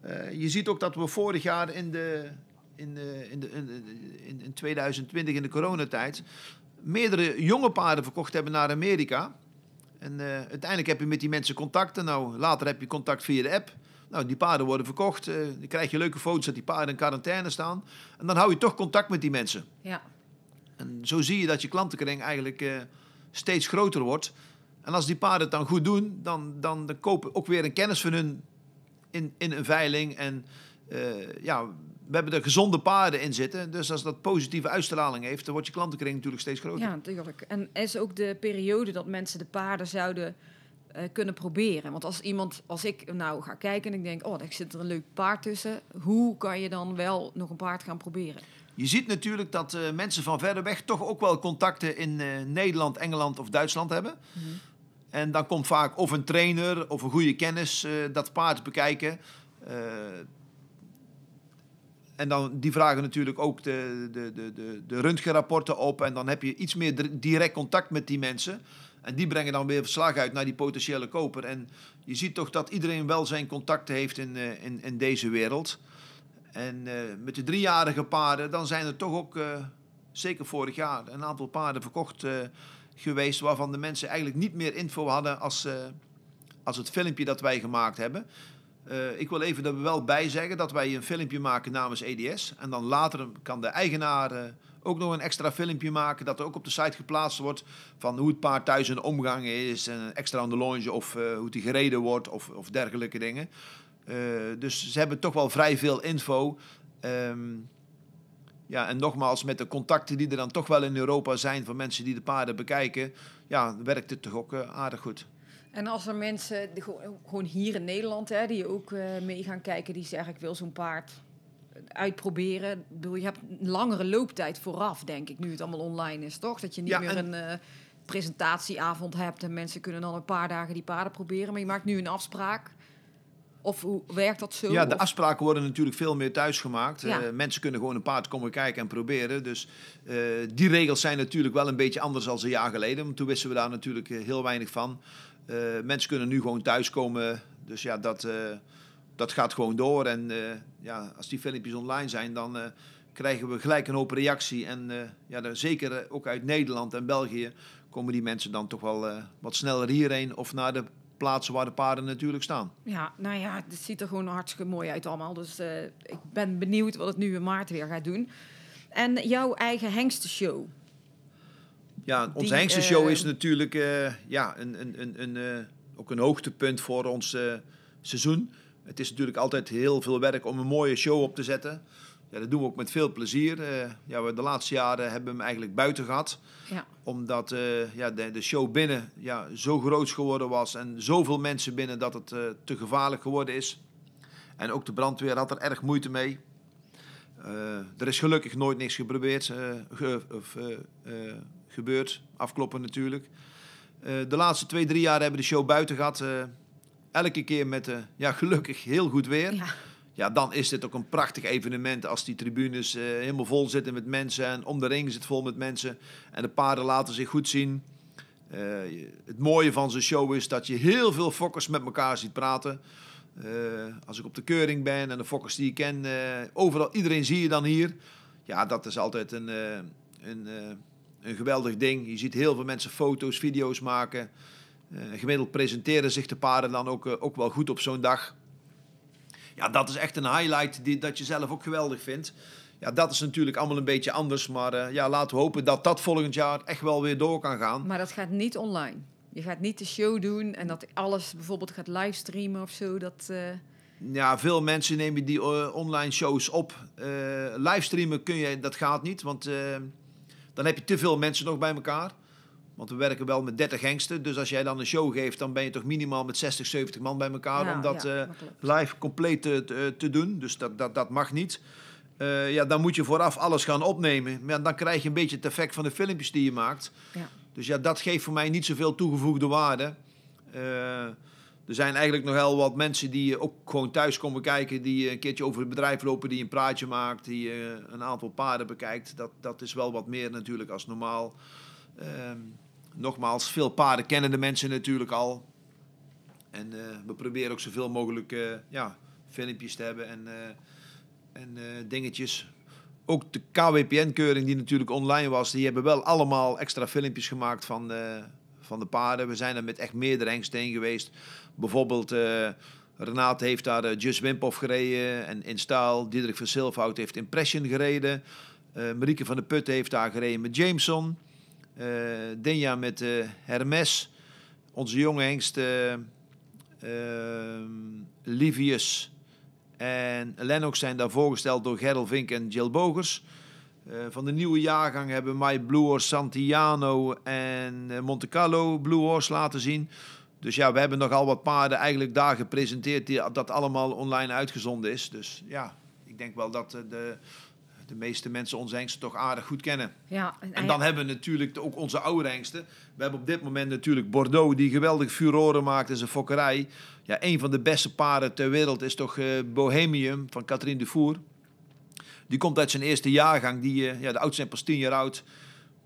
Eh, je ziet ook dat we vorig jaar in, de, in, de, in, de, in, in, in 2020, in de coronatijd, meerdere jonge paarden verkocht hebben naar Amerika. En eh, uiteindelijk heb je met die mensen contacten. Nou, later heb je contact via de app. Nou, die paarden worden verkocht. eh, dan krijg je leuke foto's dat die paarden in quarantaine staan. En dan hou je toch contact met die mensen. Ja, En zo zie je dat je klantenkring eigenlijk eh, steeds groter wordt. En als die paarden het dan goed doen, dan, dan, dan kopen ook weer een kennis van hun in, in een veiling. En ja, we hebben er gezonde paarden in zitten. Dus als dat positieve uitstraling heeft, dan wordt je klantenkring natuurlijk steeds groter. ja, natuurlijk. En is ook de periode dat mensen de paarden zouden eh, kunnen proberen? Want als iemand, als ik nou ga kijken en ik denk, oh, er zit er een leuk paard tussen. Hoe kan je dan wel nog een paard gaan proberen? Je ziet natuurlijk dat eh, mensen van verder weg toch ook wel contacten in eh, Nederland, Engeland of Duitsland hebben. En dan komt vaak of een trainer of een goede kennis dat paard bekijken. En dan, die vragen natuurlijk ook de, de, de, de, de röntgenrapporten op. En dan heb je iets meer dir- direct contact met die mensen. En die brengen dan weer verslag uit naar die potentiële koper. En je ziet toch dat iedereen wel zijn contacten heeft in, eh, in, in deze wereld. En eh, met de driejarige paarden, dan zijn er toch ook, eh, zeker vorig jaar, een aantal paarden verkocht geweest. Waarvan de mensen eigenlijk niet meer info hadden als, als het filmpje dat wij gemaakt hebben. Eh, ik wil even er wel bij zeggen dat wij een filmpje maken namens EDS. En dan later kan de eigenaar eh, ook nog een extra filmpje maken. Dat er ook op de site geplaatst wordt van hoe het paard thuis in omgang is. En extra aan de longe of eh, hoe die gereden wordt of, of dergelijke dingen. Dus ze hebben toch wel vrij veel info. Ehm, ja, en nogmaals, met de contacten die er dan toch wel in Europa zijn van mensen die de paarden bekijken, ja, werkt het toch ook aardig goed. En als er mensen, gewoon- hier in Nederland, hè, die ook eh, mee gaan kijken, die zeggen ik wil zo'n paard uitproberen. Ik bedoel, je hebt een langere looptijd vooraf, denk ik, nu het allemaal online is, toch? Dat je niet Ja, meer en- een, eh, presentatieavond hebt en mensen kunnen dan een paar dagen die paarden proberen. Maar je maakt nu een afspraak. Of hoe werkt dat zo? Ja, de afspraken worden natuurlijk veel meer thuis gemaakt. Ja. Eh, mensen kunnen gewoon een paard komen kijken en proberen. Dus die regels zijn natuurlijk wel een beetje anders dan een jaar geleden. Want toen wisten we daar natuurlijk heel weinig van. Eh, mensen kunnen nu gewoon thuiskomen. Dus ja, dat, eh, dat gaat gewoon door. En eh, ja, als die filmpjes online zijn, dan krijgen we gelijk een hoop reactie. En ja, zeker ook uit Nederland en België komen die mensen dan toch wel wat sneller hierheen. Of naar de plaatsen waar de paarden natuurlijk staan. Ja, nou ja, het ziet er gewoon hartstikke mooi uit allemaal. Dus ik ben benieuwd wat het nu in maart weer gaat doen. En jouw eigen hengstenshow. Ja, onze hengstenshow eh, is natuurlijk eh, ja, een, een, een, een, eh, ook een hoogtepunt voor ons seizoen. Het is natuurlijk altijd heel veel werk om een mooie show op te zetten. Ja, dat doen we ook met veel plezier. Ja, we de laatste jaren hebben we hem eigenlijk buiten gehad. Ja. Omdat ja, de, de show binnen ja, zo groot geworden was en zoveel mensen binnen dat het te gevaarlijk geworden is. En ook de brandweer had er erg moeite mee. Er is gelukkig nooit niks geprobeerd, ge- of, gebeurd. Afkloppen natuurlijk. Eh, de laatste twee, drie jaar hebben we de show buiten gehad. eh, elke keer met eh, ja, gelukkig heel goed weer. Ja. Ja, dan is dit ook een prachtig evenement als die tribunes helemaal vol zitten met mensen. En om de ring zit vol met mensen. En de paarden laten zich goed zien. Het mooie van zo'n show is dat je heel veel fokkers met elkaar ziet praten. Als ik op de keuring ben en de fokkers die ik ken, overal, iedereen zie je dan hier. Ja, dat is altijd een, een, een geweldig ding. Je ziet heel veel mensen foto's, video's maken. Eh, gemiddeld presenteren zich de paarden dan ook, eh, ook wel goed op zo'n dag. Ja, dat is echt een highlight die, dat je zelf ook geweldig vindt. Ja, dat is natuurlijk allemaal een beetje anders. Maar eh, ja, laten we hopen dat dat volgend jaar echt wel weer door kan gaan. Maar dat gaat niet online. Je gaat niet de show doen en dat alles bijvoorbeeld gaat livestreamen of zo. Dat, Ja, veel mensen nemen die online shows op. Livestreamen kun je, dat gaat niet, want dan heb je te veel mensen nog bij elkaar. Want we werken wel met 30 hengsten. Dus als jij dan een show geeft, dan ben je toch minimaal met 60, 70 man bij elkaar om dat ja, eh, live compleet te, te, te doen. Dus dat, dat, dat mag niet. Eh, ja, dan moet je vooraf alles gaan opnemen. Maar dan krijg je een beetje het effect van de filmpjes die je maakt. ja. Dus ja, dat geeft voor mij niet zoveel toegevoegde waarde. Eh, er zijn eigenlijk nog wel wat mensen die eh, ook gewoon thuis komen kijken, die eh, een keertje over het bedrijf lopen, die een praatje maakt, die eh, een aantal paarden bekijkt. Dat, dat is wel wat meer natuurlijk als normaal. Ehm, nogmaals, veel paarden kennen de mensen natuurlijk al. En we proberen ook zoveel mogelijk ja, filmpjes te hebben en, en dingetjes. Ook de KWPN-keuring die natuurlijk online was, die hebben wel allemaal extra filmpjes gemaakt van, van de paarden. We zijn er met echt meerdere hengsten geweest. Bijvoorbeeld eh Renate heeft daar eh, Just Wimphoff gereden en in staal. Diederik van Silverhout heeft Impression gereden. Eh Marieke van der Putten heeft daar gereden met Jameson. Eh Denja met Hermes. Onze jonge hengst eh, ehm, Livius en Lennox zijn daar voorgesteld door Gerel Vink en Jill Bogers. Van de nieuwe jaargang hebben My Blue Horse Santiano en Monte Carlo Blue Horse laten zien. Dus ja, we hebben nogal wat paarden eigenlijk daar gepresenteerd die dat allemaal online uitgezonden is. Dus ja, ik denk wel dat eh, de, de meeste mensen onze hengsten toch aardig goed kennen. Ja, En dan hebben we natuurlijk ook onze oude hengsten. We hebben op dit moment natuurlijk Bordeaux, die geweldig furoren maakt in zijn fokkerij. Ja, een van de beste paarden ter wereld is toch eh, Bohemium van Catherine Dufour. Die komt uit zijn eerste jaargang. Die, eh, ja, de oudste zijn pas tien jaar oud.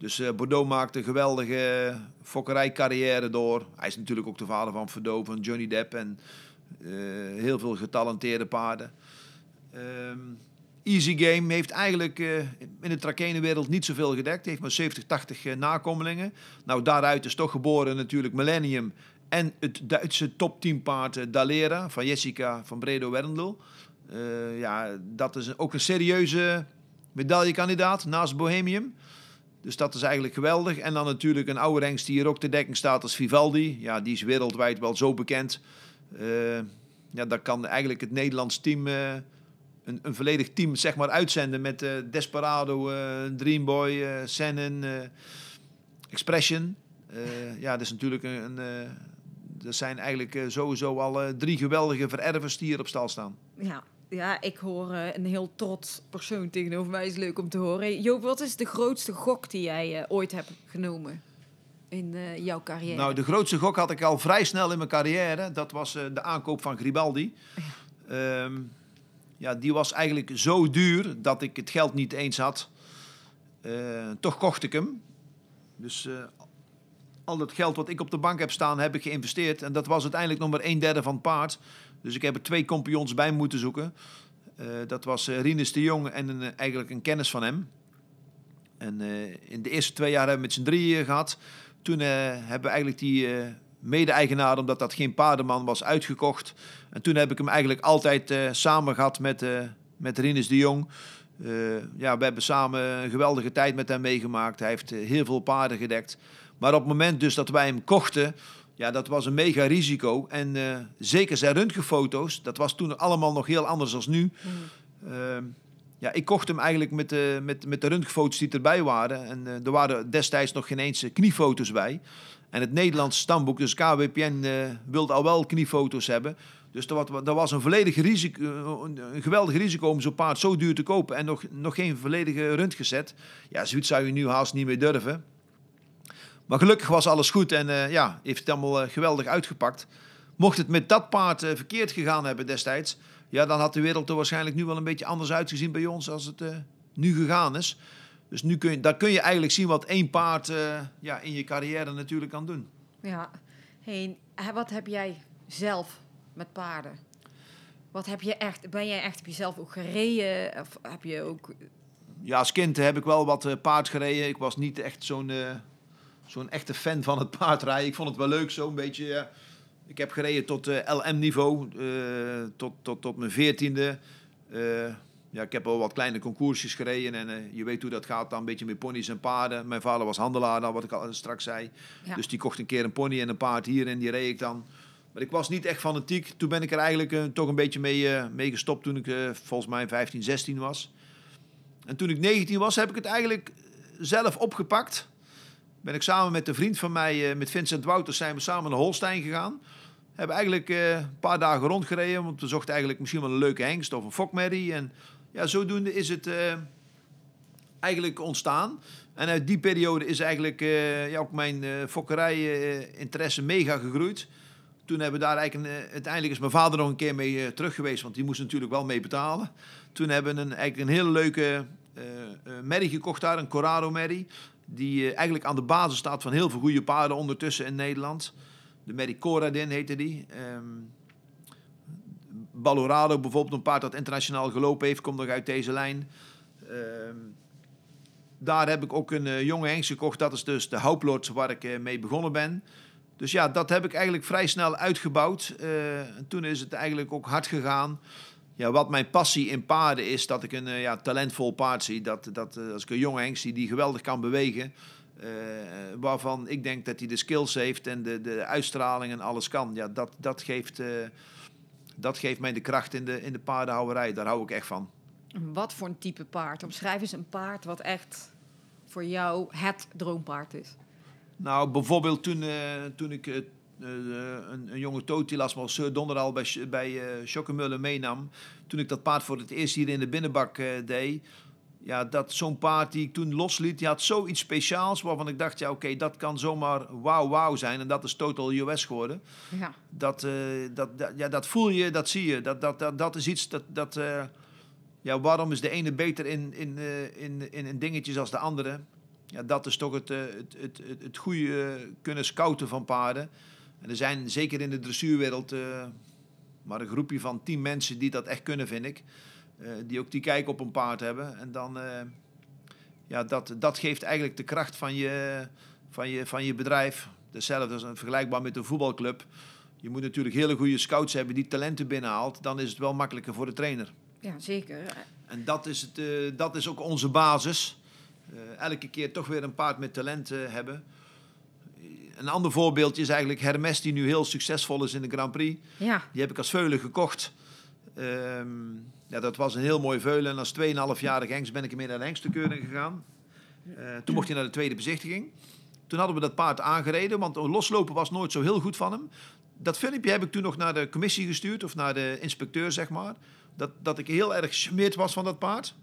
Dus eh, Bordeaux maakt een geweldige eh, fokkerijcarrière door. Hij is natuurlijk ook de vader van Verdo, van Johnny Depp. En eh, heel veel getalenteerde paarden. Ehm, Easy Game heeft eigenlijk in de trakenenwereld niet zoveel gedekt. Heeft maar 70, 80 eh, nakomelingen. Nou, daaruit is toch geboren natuurlijk Millennium. En het Duitse top 10 paard eh, Dalera van Jessica van Bredo Werndl. Eh, ja, dat is ook een serieuze medaillekandidaat naast Bohemium. Dus dat is eigenlijk geweldig. En dan natuurlijk een oude hengst die hier ook te dekking staat als Vivaldi. Ja, die is wereldwijd wel zo bekend. Eh, ja, daar kan eigenlijk het Nederlands team... eh, een, een volledig team zeg maar, uitzenden met eh, Desperado, Dreamboy, eh Sennen, Expression. Ja, dat is natuurlijk een... een dat zijn eigenlijk sowieso al drie geweldige verervers die hier op stal staan. Ja, ja, ik hoor eh, een heel trots persoon tegenover mij. Is leuk om te horen. Joop, wat is de grootste gok die jij eh, ooit hebt genomen? in eh, jouw carrière? Nou, de grootste gok had ik al vrij snel in mijn carrière. Dat was de aankoop van Gribaldi. Ehm, ja, die was eigenlijk zo duur dat ik het geld niet eens had. Toch kocht ik hem. Dus al dat geld wat ik op de bank heb staan, heb ik geïnvesteerd. En dat was uiteindelijk nog maar een derde van het paard. Dus ik heb er twee compagnons bij moeten zoeken. Eh, dat was eh, Rinus de Jong en een, eh, eigenlijk een kennis van hem. En in de eerste twee jaar hebben we met z'n drieën gehad. Toen hebben we eigenlijk die mede-eigenaar, omdat dat geen paardenman was, uitgekocht. En toen heb ik hem eigenlijk altijd samen gehad met, met Rinus de Jong. Ja, we hebben samen een geweldige tijd met hem meegemaakt. Hij heeft heel veel paarden gedekt. Maar op het moment dus dat wij hem kochten, ja, dat was een mega risico. En eh, zeker zijn röntgenfoto's, dat was toen allemaal nog heel anders dan nu. Ehm, ja, ik kocht hem eigenlijk met de, met, met de röntgenfoto's die erbij waren. En eh, er waren destijds nog geen eens eh, kniefoto's bij. En het Nederlandse stamboek, dus KWPN, wilde al wel kniefoto's hebben. Dus er was, was een, volledig risico, een, geweldig risico om zo'n paard zo duur te kopen. En nog, nog geen volledige röntgenset. Ja, zoiets zou je nu haast niet meer durven. Maar gelukkig was alles goed en eh, ja, heeft het allemaal eh, geweldig uitgepakt. Mocht het met dat paard eh, verkeerd gegaan hebben destijds, ja, dan had de wereld er waarschijnlijk nu wel een beetje anders uitgezien bij ons als het nu gegaan is. Dus nu kun je, daar kun je eigenlijk zien wat één paard ja, in je carrière natuurlijk kan doen. Ja. Hey, wat heb jij zelf met paarden? Wat heb je echt? Ben jij echt? Heb je zelf ook gereden? Of heb je ook? Ja, als kind heb ik wel wat paard gereden. Ik was niet echt zo'n zo'n echte fan van het paardrijden. Ik vond het wel leuk, zo'n beetje. ja. ik heb gereden tot eh, LM-niveau, eh, tot, tot, tot mijn veertiende. Eh, ja, ik heb wel wat kleine concoursjes gereden. En je weet hoe dat gaat dan, een beetje met ponies en paarden. Mijn vader was handelaar, dan wat ik al straks zei. Ja. Dus die kocht een keer een pony en een paard hier en die reed ik dan. Maar ik was niet echt fanatiek. Toen ben ik er eigenlijk toch een beetje mee, mee gestopt toen ik volgens mij 15, 16 was. En toen ik 19 was, heb ik het eigenlijk zelf opgepakt. Ben ik samen met een vriend van mij, eh, met Vincent Wouters, zijn we samen naar Holstein gegaan. Hebben eigenlijk eh, een paar dagen rondgereden, want we zochten eigenlijk misschien wel een leuke hengst of een fokmerrie. En ja, zodoende is het eh, eigenlijk ontstaan. En uit die periode is eigenlijk ja, ook mijn fokkerij-interesse mega gegroeid. Toen hebben we daar eigenlijk een, uiteindelijk is mijn vader nog een keer mee terug geweest, want die moest natuurlijk wel mee betalen. Toen hebben we een, eigenlijk een hele leuke eh, merrie gekocht daar, een Corrado merrie. Die eh, eigenlijk aan de basis staat van heel veel goede paarden ondertussen in Nederland. De merrie Coradin heette die. Ehm Balorado bijvoorbeeld, een paard dat internationaal gelopen heeft, komt nog uit deze lijn. Ehm, daar heb ik ook een eh, jonge hengst gekocht. Dat is dus de Houplot waar ik eh, mee begonnen ben. Dus ja, dat heb ik eigenlijk vrij snel uitgebouwd. En toen is het eigenlijk ook hard gegaan. Ja, wat mijn passie in paarden is, dat ik een eh, ja, talentvol paard zie. Dat, dat eh, als ik een jonge hengst zie die geweldig kan bewegen. eh, waarvan ik denk dat hij de skills heeft en de, de uitstraling en alles kan. Ja, dat, dat, geeft, dat geeft mij de kracht in de, in de paardenhouwerij. Daar hou ik echt van. Wat voor een type paard? Omschrijf eens een paard wat echt voor jou het droompaard is. Nou, bijvoorbeeld toen, toen ik een, een jonge Totilas, maar Sir Donderal bij, bij eh Schokkemuller meenam. Toen ik dat paard voor het eerst hier in de binnenbak eh, deed. Ja, dat zo'n paard die ik toen losliet, die had zoiets speciaals waarvan ik dacht, ja oké, dat kan zomaar wauw wauw zijn. En dat is Total US geworden. Ja. Dat, eh, dat, dat, ja, dat voel je, dat zie je. Dat, dat, dat, dat is iets dat... dat eh, ja, waarom is de ene beter in, in, eh, in, in, in dingetjes als de andere? Ja, dat is toch het, eh, het, het, het, het goede eh, kunnen scouten van paarden. En er zijn zeker in de dressuurwereld eh, maar een groepje van tien mensen die dat echt kunnen, vind ik. Eh, die ook die kijk op een paard hebben. En dan, eh, ja, dat, dat geeft eigenlijk de kracht van je, van je, van je bedrijf. Hetzelfde is vergelijkbaar met een voetbalclub. Je moet natuurlijk hele goede scouts hebben die talenten binnenhaalt. Dan is het wel makkelijker voor de trainer. ja, zeker. En dat is, het, dat is ook onze basis. Elke keer toch weer een paard met talent hebben. Een ander voorbeeldje is eigenlijk Hermes, die nu heel succesvol is in de Grand Prix. Ja, Die heb ik als veulen gekocht. Ehm, ja, dat was een heel mooi veulen. En als 2,5-jarig hengst ben ik ermee naar de hengstekeuring gegaan. Eh, toen mocht hij naar de tweede bezichtiging. Toen hadden we dat paard aangereden, want loslopen was nooit zo heel goed van hem. Dat filmpje heb ik toen nog naar de commissie gestuurd, of naar de inspecteur, zeg maar. Dat, dat ik heel erg gesmeerd was van dat paard.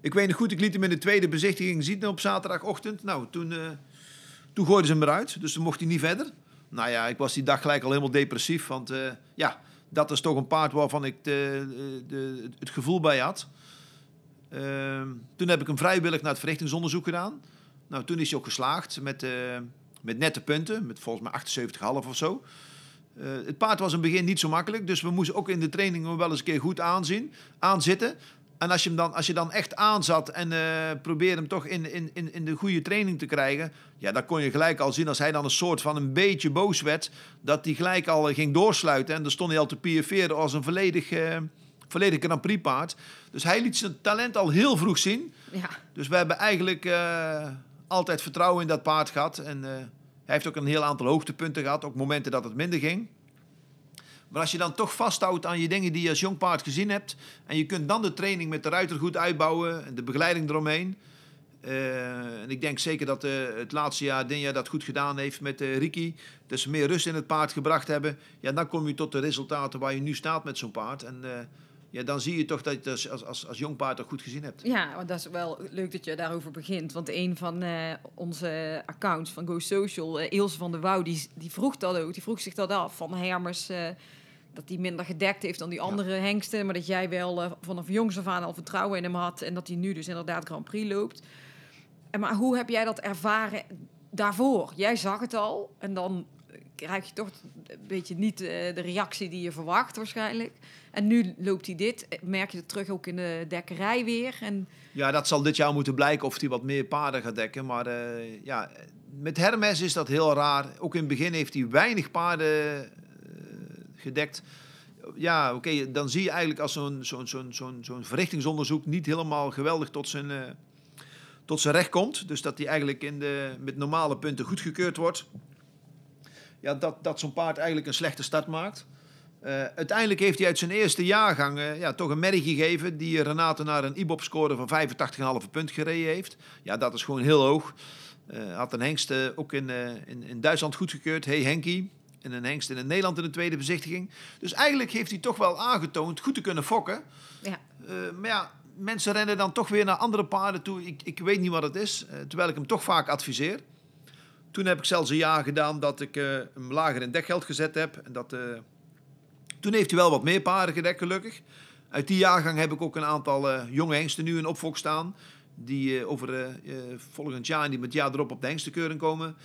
Ik weet nog goed, ik liet hem in de tweede bezichtiging zien op zaterdagochtend. Nou, toen, eh, Toen gooiden ze hem eruit, dus toen mocht hij niet verder. Nou ja, ik was die dag gelijk al helemaal depressief. Want eh, ja, dat is toch een paard waarvan ik de, de, het gevoel bij had. Ehm, toen heb ik hem vrijwillig naar het verrichtingsonderzoek gedaan. Nou, toen is hij ook geslaagd met, eh, met nette punten, met volgens mij 78,5 of zo. Eh, het paard was in het begin niet zo makkelijk, dus we moesten ook in de training wel eens een keer goed aanzien, aanzitten. En als je, hem dan, als je dan echt aanzat en eh probeerde hem toch in, in, in, in de goede training te krijgen, ja, dan kon je gelijk al zien als hij dan een soort van een beetje boos werd, dat hij gelijk al eh, ging doorsluiten. En dan stond hij al te piaferen als een volledig, eh volledig Grand Prix paard. Dus hij liet zijn talent al heel vroeg zien. Ja. Dus we hebben eigenlijk altijd vertrouwen in dat paard gehad. En hij heeft ook een heel aantal hoogtepunten gehad, ook momenten dat het minder ging. Maar als je dan toch vasthoudt aan je dingen die je als jong paard gezien hebt. en je kunt dan de training met de ruiter goed uitbouwen en de begeleiding eromheen. eh, en ik denk zeker dat eh, het laatste jaar Dinja dat goed gedaan heeft met eh Riki. Dat ze meer rust in het paard gebracht hebben. Ja, dan kom je tot de resultaten waar je nu staat met zo'n paard. En ja, dan zie je toch dat je het als, als, als, jong paard er goed gezien hebt. Ja, want dat is wel leuk dat je daarover begint. Want een van onze accounts van Go Social, Ilse van der Wouw, die, die vroeg dat ook. Die vroeg zich dat af van Hermers. Dat hij minder gedekt heeft dan die andere hengsten. Maar dat jij wel eh, vanaf jongs af aan al vertrouwen in hem had. En dat hij nu dus inderdaad Grand Prix loopt. En maar hoe heb jij dat ervaren daarvoor? Jij zag het al. En dan krijg je toch een beetje niet eh, de reactie die je verwacht waarschijnlijk. En nu loopt hij dit. Merk je het terug ook in de dekkerij weer. En Ja, dat zal dit jaar moeten blijken of hij wat meer paarden gaat dekken. Maar eh, ja, met Hermes is dat heel raar. Ook in het begin heeft hij weinig paarden eh, gedekt. Ja, oké, dan zie je eigenlijk als zo'n zo'n zo'n zo'n zo'n verrichtingsonderzoek niet helemaal geweldig tot zijn, eh, tot zijn recht komt. Dus dat hij eigenlijk in de, met normale punten goedgekeurd wordt. Ja, dat, dat zo'n paard eigenlijk een slechte start maakt. Eh, uiteindelijk heeft hij uit zijn eerste jaargang eh, ja, toch een merrie gegeven die Renate naar een IBOP-score van 85,5 punt gereden heeft. Ja, dat is gewoon heel hoog. Eh had een hengst ook in, in, in Duitsland goedgekeurd, Hey Henkie. En een hengst in Nederland in de tweede bezichtiging. Dus eigenlijk heeft hij toch wel aangetoond goed te kunnen fokken. ja, Eh, maar ja, mensen rennen dan toch weer naar andere paarden toe. Ik, ik weet niet wat het is, eh, terwijl ik hem toch vaak adviseer. Toen heb ik zelfs een jaar gedaan dat ik eh, hem lager in dekgeld gezet heb. En dat, toen heeft hij wel wat meer paarden gedekt, gelukkig. Uit die jaargang heb ik ook een aantal jonge hengsten nu in opvolg staan. Die over volgend jaar en die met het jaar erop op de hengstenkeuring komen.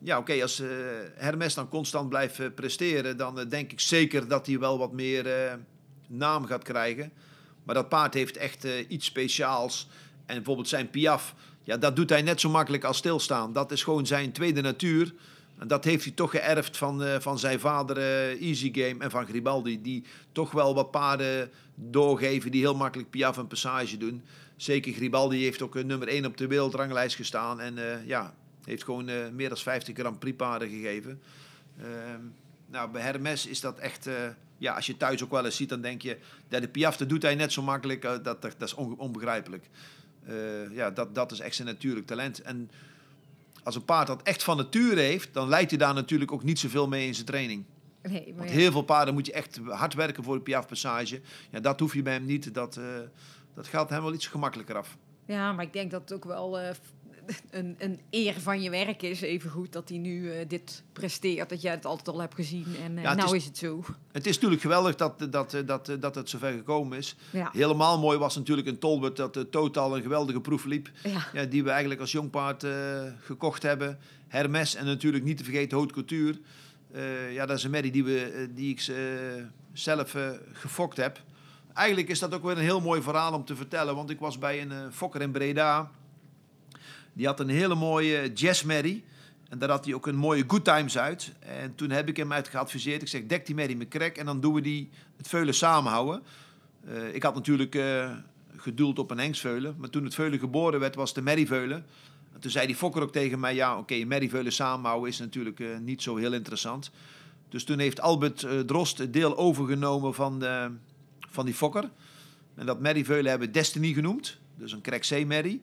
Ja, oké, als eh, Hermes dan constant blijft eh, presteren, dan eh, denk ik zeker dat hij wel wat meer naam gaat krijgen. Maar dat paard heeft echt iets speciaals. En bijvoorbeeld zijn piaf, ja, dat doet hij net zo makkelijk als stilstaan. Dat is gewoon zijn tweede natuur. En dat heeft hij toch geërfd van, van zijn vader Easy Game en van Gribaldi. Die toch wel wat paarden doorgeven die heel makkelijk piaf en passage doen. Zeker Gribaldi heeft ook nummer 1 op de wereldranglijst gestaan. En ja, heeft gewoon eh, meer dan 50 Grand Prix paarden gegeven. Ehm, nou, bij Hermes is dat echt... eh, ja, als je thuis ook wel eens ziet, dan denk je... Dat de piaf, dat doet hij net zo makkelijk. eh, dat, dat, dat is on- onbegrijpelijk. Ja, dat, dat is echt zijn natuurlijk talent. En als een paard dat echt van nature heeft... dan leidt hij daar natuurlijk ook niet zoveel mee in zijn training. nee, maar Want ja. heel veel paarden moet je echt hard werken voor de piafpassage. Ja, dat hoef je bij hem niet. Dat, dat gaat hem wel iets gemakkelijker af. Ja, maar ik denk dat het ook wel een, een eer van je werk is, even goed dat hij nu eh, dit presteert. Dat jij het altijd al hebt gezien en eh, Ja, nou is- is... het zo. Het is natuurlijk geweldig dat, dat, dat, dat, dat het zover gekomen is. Ja. Helemaal mooi was natuurlijk in Tolbert dat de totaal een geweldige proef liep. Ja. Die we eigenlijk als jong paard eh, gekocht hebben. Hermes en natuurlijk niet te vergeten Haute Couture. Eh, ja, dat is een merrie die, we, eh, die ik eh, zelf eh, gefokt heb. Eigenlijk is dat ook weer een heel mooi verhaal om te vertellen. Want ik was bij een eh, fokker in Breda. Die had een hele mooie jazzmerrie. En daar had hij ook een mooie good times uit. En toen heb ik hem uit geadviseerd. Ik zeg, dek die merrie met krek en dan doen we die het veulen samenhouden. Eh, ik had natuurlijk eh, gedoeld op een hengsveulen. Maar toen het veulen geboren werd, was de merrieveulen. En toen zei die fokker ook tegen mij... Ja, oké, merrieveulen samenhouden is natuurlijk eh, niet zo heel interessant. Dus toen heeft Albert Drost het deel overgenomen van, de, van die fokker. En dat merrieveulen hebben Destiny genoemd. Dus een krek C-merrie.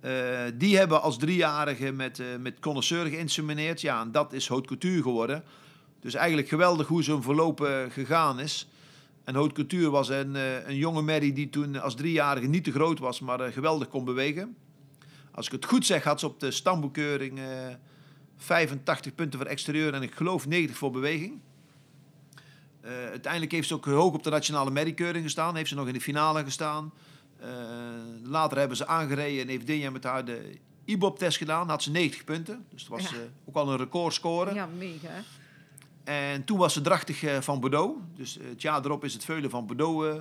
Eh, die hebben als driejarige met, eh met connoisseur geïnsemineerd. Ja, en dat is haute couture geworden. Dus eigenlijk geweldig hoe zo'n verloop eh, gegaan is. En haute couture was een, een jonge merrie die toen als driejarige niet te groot was, maar geweldig kon bewegen. als ik het goed zeg, had ze op de stamboekeuring eh 85 punten voor exterieur en ik geloof 90 voor beweging. Uiteindelijk heeft ze ook hoog op de nationale merriekeuring gestaan. Heeft ze nog in de finale gestaan. Eh, later hebben ze aangereden en heeft Dinja met haar de IBOP-test gedaan. Had ze 90 punten. Dus dat was Ja. eh, ook al een recordscore. Ja, mega. En toen was ze drachtig eh, van Bordeaux. Dus het jaar erop is het veulen van Bordeaux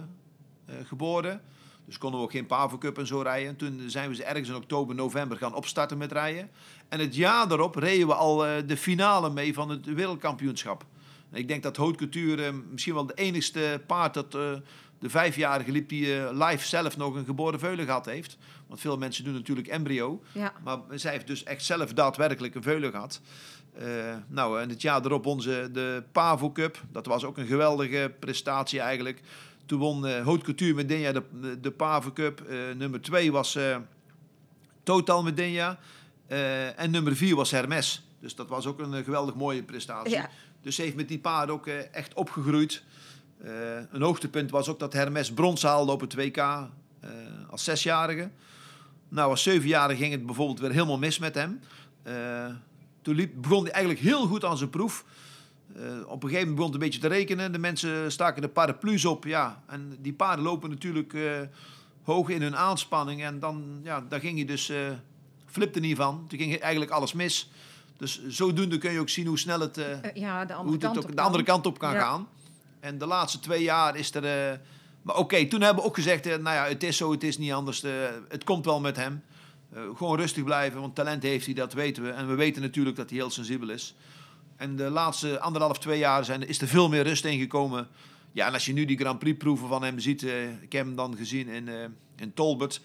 geboren. Dus konden we ook geen Pavo Cup en zo rijden. Toen zijn we ze ergens in oktober, november gaan opstarten met rijden. En het jaar erop reden we al de finale mee van het wereldkampioenschap. En ik denk dat Haute Couture misschien wel de enigste paard dat de vijfjarige liep die eh, live zelf nog een geboren veulen gehad heeft. Want veel mensen doen natuurlijk embryo. Ja. Maar zij heeft dus echt zelf daadwerkelijk een veulen gehad. Eh, nou, en het jaar erop won ze de Pavo Cup. Dat was ook een geweldige prestatie eigenlijk. Toen won eh Haute Couture met Dinja de, de, Pavo Cup. Nummer twee was Total met Dinja. Eh, en nummer vier was Hermes. Dus dat was ook een geweldig mooie prestatie. Ja. Dus ze heeft met die paard ook echt opgegroeid. Eh, een hoogtepunt was ook dat Hermes brons haalde op het WK eh, als zesjarige. Nou, als zevenjarige ging het bijvoorbeeld weer helemaal mis met hem. Eh, toen liep, begon hij eigenlijk heel goed aan zijn proef. Op een gegeven moment begon het een beetje te rekenen. De mensen staken de paraplu's op. Ja. En die paarden lopen natuurlijk hoog in hun aanspanning. En dan, ja, daar ging hij dus, flipte niet van. Toen ging eigenlijk alles mis. Dus zodoende kun je ook zien hoe snel het, ja, de hoe andere het kant ook op de kan. andere kant op kan Ja. gaan. En de laatste twee jaar is er... eh, maar oké, toen hebben we ook gezegd... eh, nou ja, het is zo, het is niet anders. eh, het komt wel met hem. Gewoon rustig blijven, want talent heeft hij, dat weten we. En we weten natuurlijk dat hij heel sensibel is. En de laatste anderhalf, twee jaar zijn, is er veel meer rust ingekomen. Ja, en als je nu die Grand Prix proeven van hem ziet... ik heb hem dan gezien in, in Tolbert.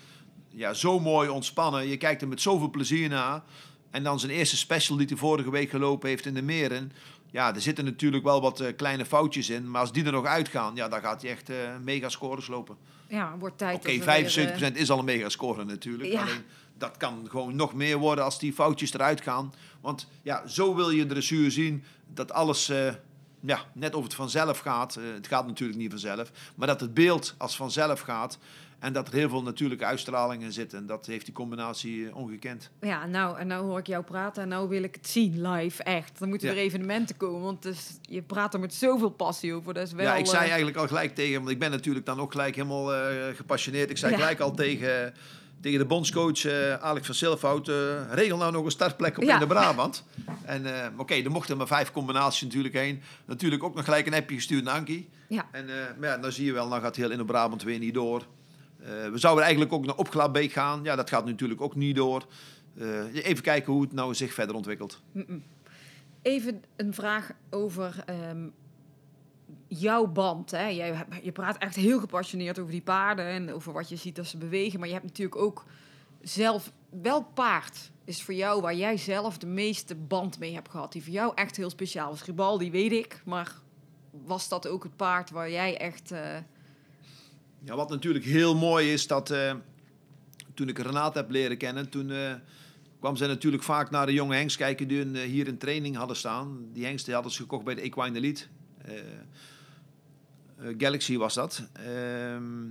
Ja, zo mooi ontspannen. Je kijkt er met zoveel plezier naar. En dan zijn eerste special die hij vorige week gelopen heeft in de Meren. Ja, er zitten natuurlijk wel wat eh, kleine foutjes in. Maar als die er nog uitgaan, ja, dan gaat hij echt eh, mega scores lopen. Ja, wordt tijd. Oké, dat we weer, 75% is al een mega score natuurlijk. Ja. Alleen dat kan gewoon nog meer worden als die foutjes eruit gaan. Want ja, zo wil je dressuur zien dat alles eh, ja, net of het vanzelf gaat. Eh, het gaat natuurlijk niet vanzelf. Maar dat het beeld als vanzelf gaat. En dat er heel veel natuurlijke uitstralingen zitten. En dat heeft die combinatie eh, ongekend. Ja, nou, en nou hoor ik jou praten en nou wil ik het zien live, echt. Dan moeten Ja. er evenementen komen, want dus, je praat er met zoveel passie over. Dat is wel, ja, ik zei eh, eigenlijk al gelijk tegen hem, want ik ben natuurlijk dan ook gelijk helemaal eh, gepassioneerd. Ik zei Ja. gelijk al tegen, tegen de bondscoach eh, Alex van Silfhout, regel nou nog een startplek op Ja. in de Brabant. En oké, er mochten maar vijf combinaties natuurlijk heen. Natuurlijk ook nog gelijk een appje gestuurd naar Ankie. Ja. En maar ja, dan zie je wel, dan gaat heel in de Brabant weer niet door. Eh, we zouden eigenlijk ook naar Opglabeek gaan. Ja, dat gaat natuurlijk ook niet door. Eh, even kijken hoe het nou zich verder ontwikkelt. Even een vraag over ehm, jouw band. Hè? Jij, je praat echt heel gepassioneerd over die paarden en over wat je ziet als ze bewegen. Maar je hebt natuurlijk ook zelf... Welk paard is voor jou waar jij zelf de meeste band mee hebt gehad? Die voor jou echt heel speciaal was. Ribaldi weet ik, maar was dat ook het paard waar jij echt... eh, Ja, wat natuurlijk heel mooi is, dat eh, toen ik Renate heb leren kennen, toen eh, kwam zij natuurlijk vaak naar de jonge hengst kijken die hun, eh, hier in training hadden staan. Die hengst die hadden ze gekocht bij de Equine Elite. Galaxy was dat. Ehm,